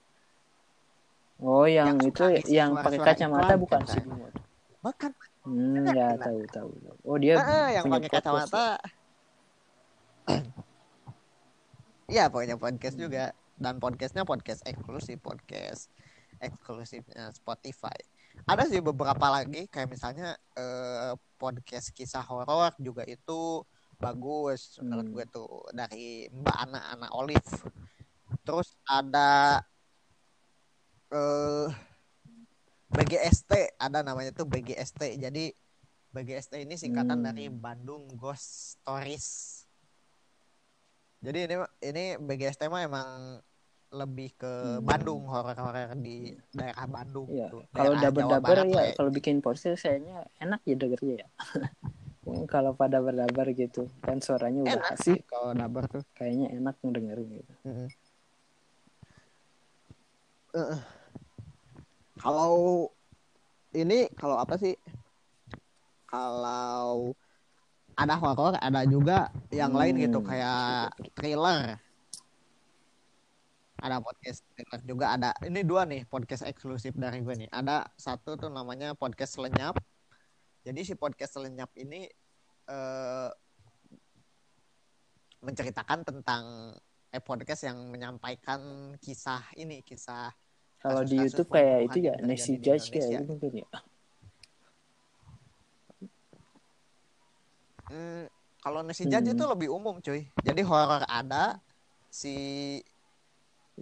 B: Oh yang,
A: Yang
B: itu yang pakai kacamata bukan
A: kan,
B: sih
A: Bahkan
B: hmm ya tahu tahu oh dia
A: Ah, yang
B: punya
A: pakai
B: podcast ya?
A: kacamata. Iya, pokoknya podcast
B: Hmm.
A: juga dan podcastnya podcast eksklusif, podcast eksklusifnya Spotify. Ada sih beberapa lagi kayak misalnya eh, podcast kisah horor juga itu bagus menurut
B: Hmm.
A: gue tuh dari Mbak Ana Ana Olive. Terus ada eh BGST ada namanya tuh BGST. Jadi BGST ini singkatan
B: Hmm.
A: dari Bandung Ghost Stories. Jadi ini ini BGST mah emang lebih ke
B: Hmm.
A: Bandung horor-horor di daerah Bandung
B: Iya,
A: gitu.
B: kalau
A: Daerah
B: dabar
A: Jawa
B: dabar
A: Barat
B: ya
A: ya.
B: kalau bikin podcast kayaknya enak ya dengernya ya kalau pada dabar gitu kan suaranya udah
A: Enak
B: asik
A: kalau dabar tuh.
B: kayaknya enak ngedengerin gitu
A: Mm-mm. Eh, Kalau ini kalau apa sih? Kalau ada horor, ada juga yang lain gitu
B: Hmm,
A: kayak thriller. Ada podcast thriller juga ada. Ini dua nih podcast eksklusif dari gue nih. Ada satu tuh namanya podcast lenyap. Jadi si podcast lenyap ini eh, menceritakan tentang eh podcast yang menyampaikan kisah ini, kisah
B: Kalau di YouTube kayak itu ya Nancy Judge kayak itu mungkin ya.
A: Hmm, kalau nasi judge
B: Hmm.
A: itu lebih umum cuy. Jadi horor ada, si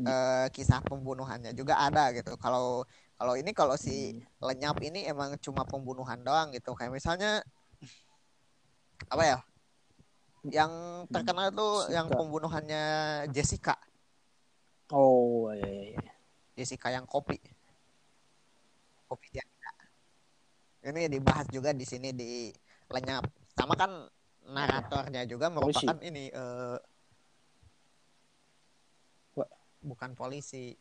A: eh, kisah pembunuhannya juga ada gitu. Kalau kalau ini kalau si lenyap ini emang cuma pembunuhan doang gitu. Kayak misalnya apa ya? Yang terkenal tuh yang pembunuhannya Jessica,
B: Oh iya iya.
A: Jessica yang kopi. Kopi dia. Ini dibahas juga di sini di lenyap. Sama kan naratornya juga merupakan ini eh,
B: Wah.
A: bukan polisi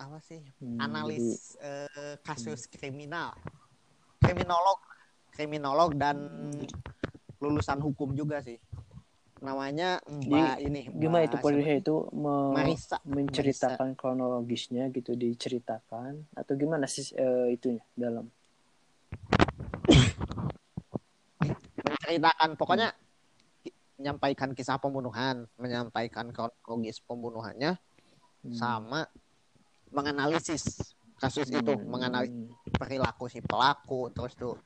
A: apa sih
B: Hmm,
A: analis eh, kasus kriminal kriminolog kriminolog dan lulusan hukum juga sih namanya Mbak ini
B: jadi gimana
A: Mbak
B: itu
A: siapa?
B: polisi itu? Me-
A: Marisa
B: menceritakan kronologisnya gitu diceritakan atau gimana sih eh, itunya dalam?
A: Menceritakan pokoknya ki- menyampaikan kisah pembunuhan menyampaikan kronologis pembunuhannya
B: Hmm.
A: sama menganalisis kasus itu
B: Hmm.
A: menganalisis perilaku si pelaku terus tuh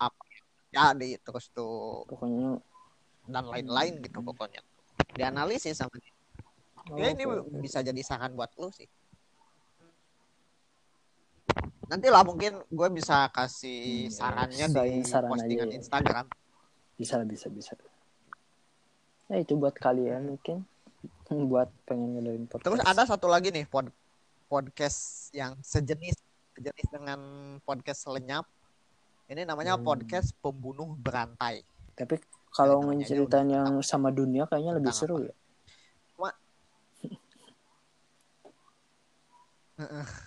A: apa yang jadi terus tuh
B: pokoknya
A: dan lain-lain gitu pokoknya. Dianalisis sama dia.
B: oh,
A: ya ini bisa jadi saran buat lu sih. Nanti lah mungkin gue bisa kasih
B: Hmm,
A: sarannya di
B: saran
A: postingan
B: aja ya.
A: Instagram.
B: Bisa bisa bisa. Ya itu buat kalian mungkin. Buat pengen ngedengerin podcast.
A: Terus ada satu lagi nih pod podcast yang sejenis sejenis dengan podcast lenyap. Ini namanya
B: Hmm.
A: podcast pembunuh berantai.
B: Tapi kalau
A: aja
B: ngeceritain yang sama dunia kayaknya lebih
A: Tentang
B: seru
A: apa?
B: ya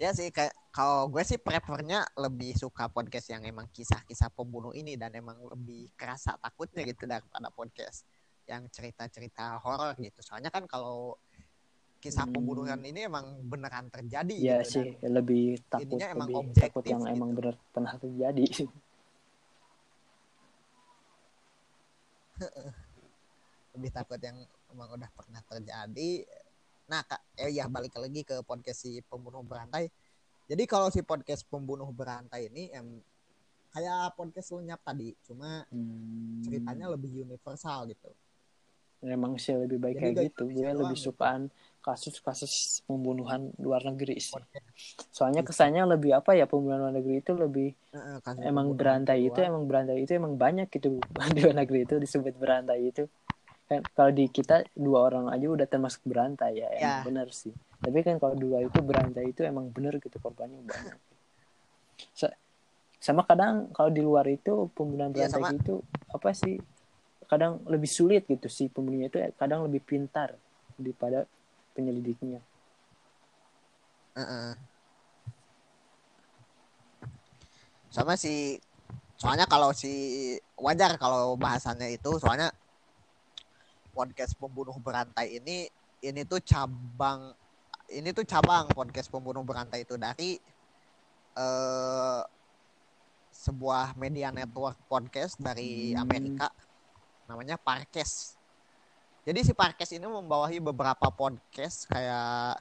A: ya sih kayak kalau gue sih prefernya lebih suka podcast yang emang kisah-kisah pembunuh ini dan emang lebih kerasa takutnya gitu daripada podcast yang cerita-cerita horor gitu soalnya kan kalau kisah
B: Hmm.
A: pembunuhan ini emang beneran terjadi
B: Iya
A: gitu
B: sih lebih takut
A: emang
B: lebih
A: objektif
B: takut yang
A: gitu.
B: emang benar pernah terjadi
A: lebih takut yang emang udah pernah terjadi. Nah, Kak, eh ya balik lagi ke podcast si pembunuh berantai. Jadi kalau si podcast pembunuh berantai ini em kayak podcast lenyap tadi, cuma
B: Hmm.
A: ceritanya lebih universal gitu.
B: emang sih lebih baik
A: Jadi
B: kayak gitu gue lebih
A: gitu.
B: Kasus-kasus pembunuhan luar negeri sih soalnya kesannya lebih apa ya pembunuhan luar negeri itu lebih
A: kasus
B: emang berantai
A: di
B: itu
A: luar.
B: emang berantai itu emang banyak gitu di luar negeri itu disebut berantai itu kan kalau di kita dua orang aja udah termasuk berantai ya emang
A: Ya.
B: benar sih tapi kan kalau dua itu berantai itu emang bener gitu korbannya banyak Sa- sama kadang kalau di luar itu pembunuhan
A: Iya,
B: berantai
A: sama.
B: itu apa sih kadang lebih sulit gitu sih pembunuhnya itu kadang lebih pintar daripada penyelidiknya
A: Eh, eh. Sama si soalnya kalau si wajar kalau bahasannya itu soalnya podcast pembunuh berantai ini ini tuh cabang ini tuh cabang podcast pembunuh berantai itu dari eh sebuah media network podcast dari
B: Hmm.
A: Amerika namanya Parkes. Jadi si Parkes ini membawahi beberapa podcast kayak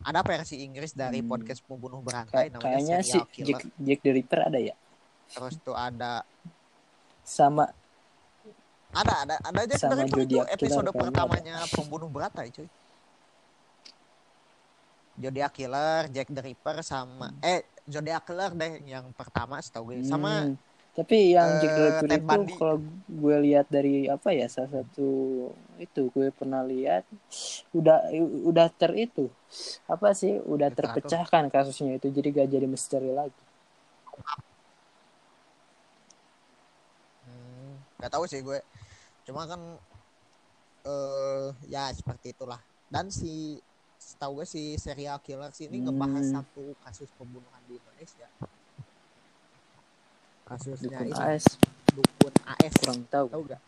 A: ada versi Inggris dari
B: Hmm.
A: podcast pembunuh
B: Kay-
A: berantai namanya
B: kayaknya si
A: Killer.
B: Jack, Jack the Ripper ada ya
A: Terus tuh ada
B: sama
A: ada ada ada aja
B: Sama
A: dari itu
B: Zodiac Killer
A: episode
B: kayaknya
A: pertamanya pembunuh berantai cuy. Zodiac Killer, Jack the Ripper sama eh Zodiac Killer deh yang pertama setahu gue sama
B: Hmm, tapi yang Jack the
A: eh,
B: itu kalau gue lihat dari apa ya salah satu itu gue pernah lihat udah udah ter itu apa sih udah
A: Literatur.
B: terpecahkan kasusnya itu jadi gak jadi misteri lagi
A: Hmm, nggak tahu sih gue. Cuma kan eh ya seperti itulah. Dan si setahu gue si serial killer sih ini ngebahas
B: Hmm.
A: satu kasus pembunuhan di Indonesia. Kasusnya
B: dukun
A: ini
B: AS
A: dukun AS.
B: kurang tahu
A: Tahu gak?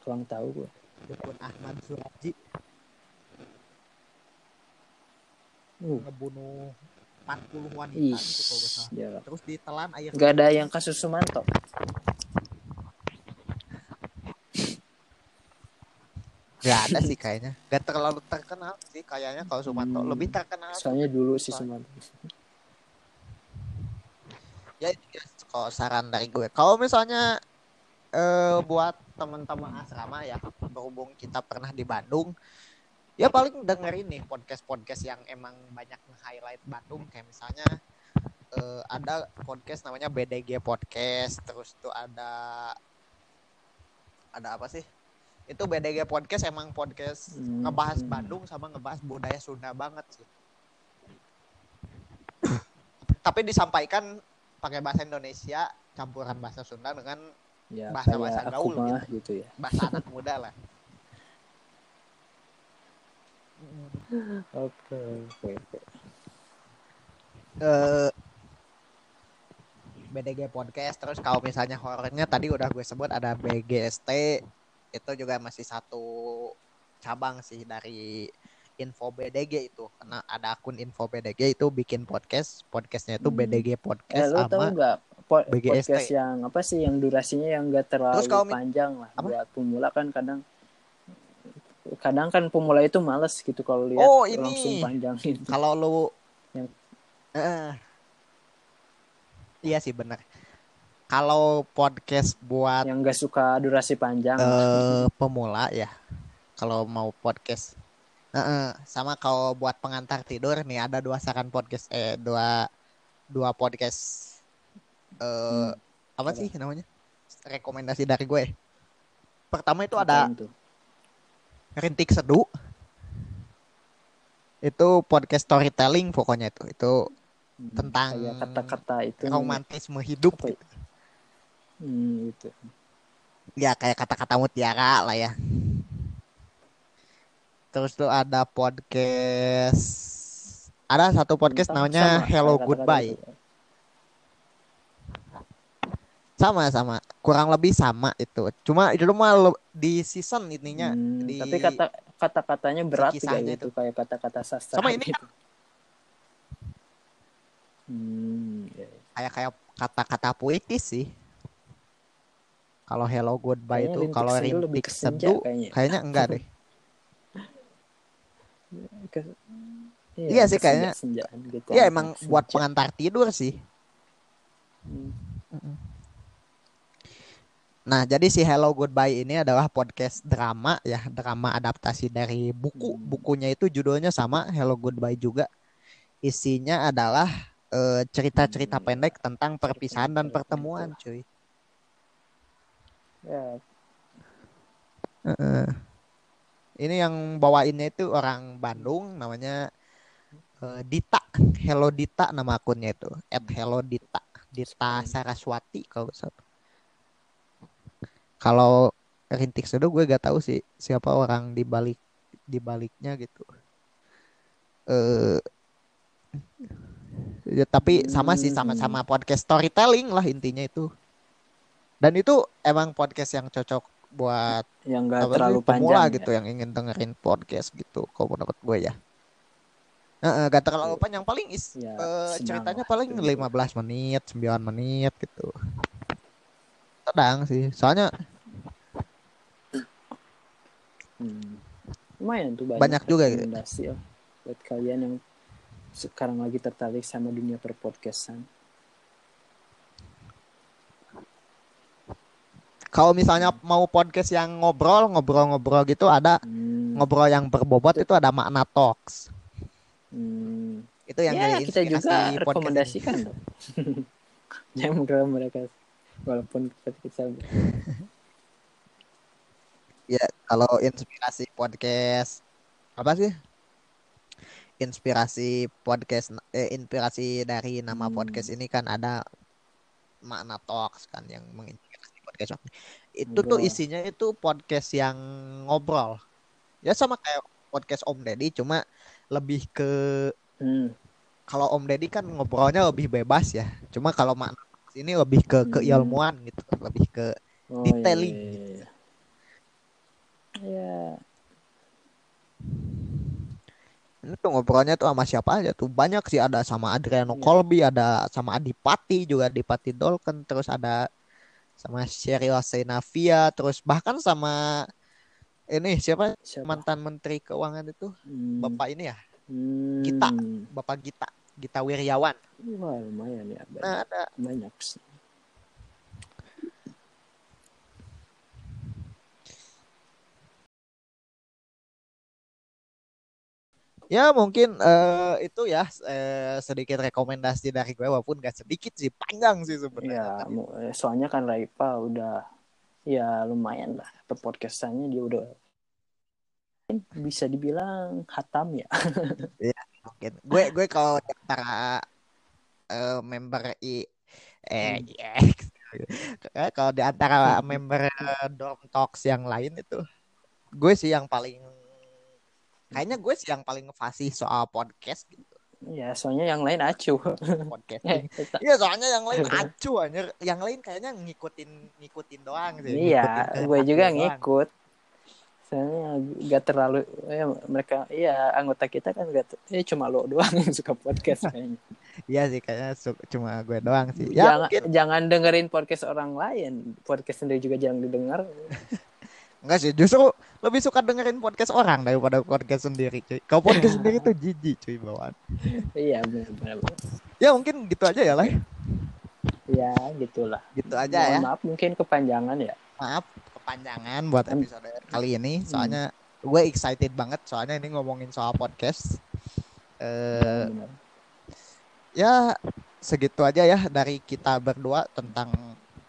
B: kurang tahu gue
A: Dukun Ahmad Suraji
B: uh,
A: ngebunuh 40 wanita
B: Ih,
A: gitu kalau salah. terus ditelan air
B: Nggak ada yang kasus Sumanto.
A: Gak ada sih kayaknya Gak terlalu terkenal sih kayaknya kalau Sumanto
B: Hmm.
A: lebih terkenal
B: Soalnya dulu si
A: Soalnya.
B: Sumanto.
A: ya ya, kalau saran dari gue. Kalau misalnya eh buat teman-teman asrama ya berhubung kita pernah di Bandung ya paling dengerin nih podcast podcast yang emang banyak nge-highlight Bandung. Kayak misalnya eh, ada podcast namanya BDG podcast terus tuh ada ada apa sih? Itu BDG podcast emang podcast
B: Hmm.
A: ngebahas Bandung sama ngebahas budaya Sunda banget sih. Tapi disampaikan pakai bahasa Indonesia campuran bahasa Sunda dengan
B: Ya,
A: Bahasa-bahasa
B: kayak
A: gaul
B: mah gitu ya.
A: bahasa anak muda lah
B: Oke, oke, oke.
A: eh BDG podcast terus kalau misalnya horornya tadi udah gue sebut ada BGST itu juga masih satu cabang sih dari info BDG itu karena ada akun info BDG itu bikin podcast podcastnya itu
B: Hmm.
A: BDG podcast
B: tau
A: sama
B: po-
A: BGST.
B: podcast yang apa sih yang durasinya yang gak terlalu
A: Terus kalau
B: panjang lah
A: Apa?
B: buat pemula kan kadang kadang kan pemula itu males gitu kalau lihat
A: Oh, ini.
B: langsung panjangin.
A: kalau lu
B: Yang-
A: Eh, iya sih benar kalau podcast buat
B: yang gak suka durasi panjang.
A: eh pemula ya kalau mau podcast Heeh, sama kalau buat pengantar tidur nih ada dua saran podcast eh dua dua podcast eh apa
B: apa?
A: sih namanya rekomendasi dari gue pertama itu ada rintik seduh itu podcast storytelling pokoknya itu itu
B: Hmm,
A: tentang
B: kata-kata itu
A: romantisme hidup
B: Apa ya?
A: gitu.
B: Hmm, itu.
A: ya kayak kata-kata mutiara lah ya terus tuh ada podcast ada satu podcast
B: Tentang
A: namanya
B: sama,
A: Hello
B: kayak kata-kata
A: Goodbye
B: itu.
A: sama sama kurang lebih sama itu cuma itu mah di season ininya
B: Hmm,
A: di
B: tapi kata kata-katanya berat sih kayak gitu kayak kata-kata sastra
A: Sama ini
B: gitu. Hmm, ya, ya.
A: kayak kayak kata-kata puitis sih kalau Hello Goodbye
B: Kayaknya
A: itu kalau rintik seduh
B: kayaknya.
A: kayaknya enggak deh
B: Ke-
A: Iya sih,
B: ke
A: kayaknya-
B: gitu.
A: ya
B: anak
A: emang
B: senja.
A: buat pengantar tidur sih
B: Hmm.
A: Nah, jadi si Hello Goodbye ini adalah podcast drama ya, drama adaptasi dari buku.
B: Hmm.
A: Bukunya itu judulnya sama Hello Goodbye juga. Isinya adalah eh, cerita-cerita
B: Hmm.
A: pendek tentang perpisahan dan pertemuan, cuy.
B: Ya,
A: Heeh. Ini yang bawainnya itu orang Bandung, namanya eh, Dita. Hello Dita nama akunnya itu. At Hello Dita. Dita Saraswati kalau salah. Kalau rintik seduh gue gak tahu sih siapa orang di balik di baliknya gitu. Eh ya, tapi sama sih sama-sama podcast storytelling lah intinya itu. Dan itu emang podcast yang cocok buat
B: yang gak
A: sih,
B: terlalu
A: pemula
B: panjang
A: gitu
B: ya.
A: yang ingin dengerin podcast gitu kalau menurut gue ya. Heeh, gak terlalu
B: Iya.
A: panjang paling is
B: Ya, senang
A: ceritanya paling
B: gitu.
A: 15 menit, 9 menit gitu. Sedang sih. Soalnya
B: Hmm. Lumayan tuh banyak,
A: Banyak juga gitu.
B: oh, buat kalian yang sekarang lagi tertarik sama dunia perpodcastan.
A: Kalau misalnya mau podcast yang ngobrol, ngobrol-ngobrol gitu ada
B: Hmm.
A: ngobrol yang berbobot itu ada makna talks.
B: Hmm.
A: Itu yang
B: ya,
A: jadi
B: kita juga rekomendasikan. Jangan mengira mereka walaupun kita, kita
A: Ya, kalau inspirasi podcast apa sih? Inspirasi podcast eh, inspirasi dari nama
B: Hmm.
A: podcast ini kan ada makna talks kan yang menginspirasi podcast. Itu tuh
B: Ngobrol.
A: isinya itu podcast yang ngobrol. Ya sama kayak podcast Om Deddy cuma lebih ke
B: hmm.
A: kalau Om Deddy kan ngobrolnya lebih bebas ya. Cuma kalau makna talks ini lebih ke
B: Hmm.
A: keilmuan gitu, lebih ke
B: Oh,
A: Detailing.
B: iya, iya, iya. Ya,
A: itu ngobrolnya tuh sama siapa aja tuh banyak sih ada sama Adriano
B: Iya.
A: Colby ada sama Adipati juga Adipati Dolken terus ada sama Sheryl Senavia terus bahkan sama ini siapa
B: Siapa?
A: mantan Menteri Keuangan itu
B: Hmm,
A: Bapak ini ya
B: hmm.
A: Gita. Bapak Gita Gita Wirjawan
B: Wah, lumayan ya.
A: Nah ada
B: banyak sih.
A: Ya mungkin eh, itu ya eh, sedikit rekomendasi dari gue walaupun gak sedikit sih panjang sih
B: Ya,
A: sebenarnya
B: eh, soalnya kan Raipa udah ya lumayan lah perpodcastannya dia udah bisa dibilang hatam ya.
A: mungkin gue gue kalau antara eh, member i eh
B: Hmm.
A: yes. Kalau di antara member dorm talks yang lain itu gue sih yang paling kayaknya gue sih yang paling fasih soal podcast gitu
B: Ya, soalnya yang lain acuh.
A: podcasting iya soalnya yang lain acu anjir yang lain kayaknya ngikutin ngikutin doang sih
B: Iya, gue juga
A: doang.
B: ngikut. Soalnya gak terlalu ya, mereka iya anggota kita kan gak eh cuma lo doang yang suka podcast kayaknya.
A: iya sih kayaknya cuma gue doang sih ya
B: jangan
A: mungkin
B: jangan dengerin podcast orang lain. Podcast sendiri juga jangan didengar.
A: Enggak sih, justru lebih suka dengerin podcast orang daripada podcast sendiri, cuy. Kalau podcast sendiri tuh jijik, cuy, bawaan.
B: iya, benar-benar.
A: Ya mungkin gitu aja ya lah.
B: Ya, gitulah.
A: Gitu aja
B: Mohon
A: ya.
B: Maaf mungkin kepanjangan ya.
A: Maaf kepanjangan buat episode kali ini. Soalnya gue excited banget soalnya ini ngomongin soal podcast. Eh
B: Benar.
A: ya segitu aja ya dari kita berdua tentang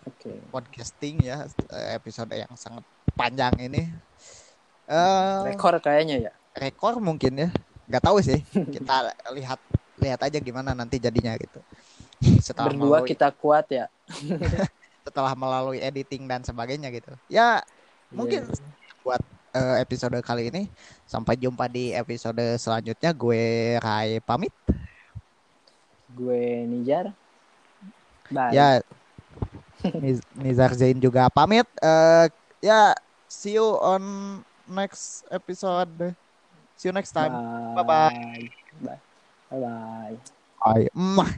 B: Oke.
A: podcasting ya episode yang sangat panjang ini. Eh
B: Rekor kayaknya ya.
A: rekor mungkin ya nggak tahu sih kita lihat lihat aja gimana nanti jadinya gitu setelah
B: Berdua
A: melalui,
B: kita kuat ya.
A: setelah melalui editing dan sebagainya gitu ya mungkin
B: Iya.
A: eh, episode kali ini sampai jumpa di episode selanjutnya gue Rai pamit
B: gue Nijar. Bye.
A: ya Nizar Zain juga pamit Eh, ya see you on next episode see you next time
B: Bye.
A: Bye-bye.
B: Bye. Bye. Bye.
A: bye Mwah.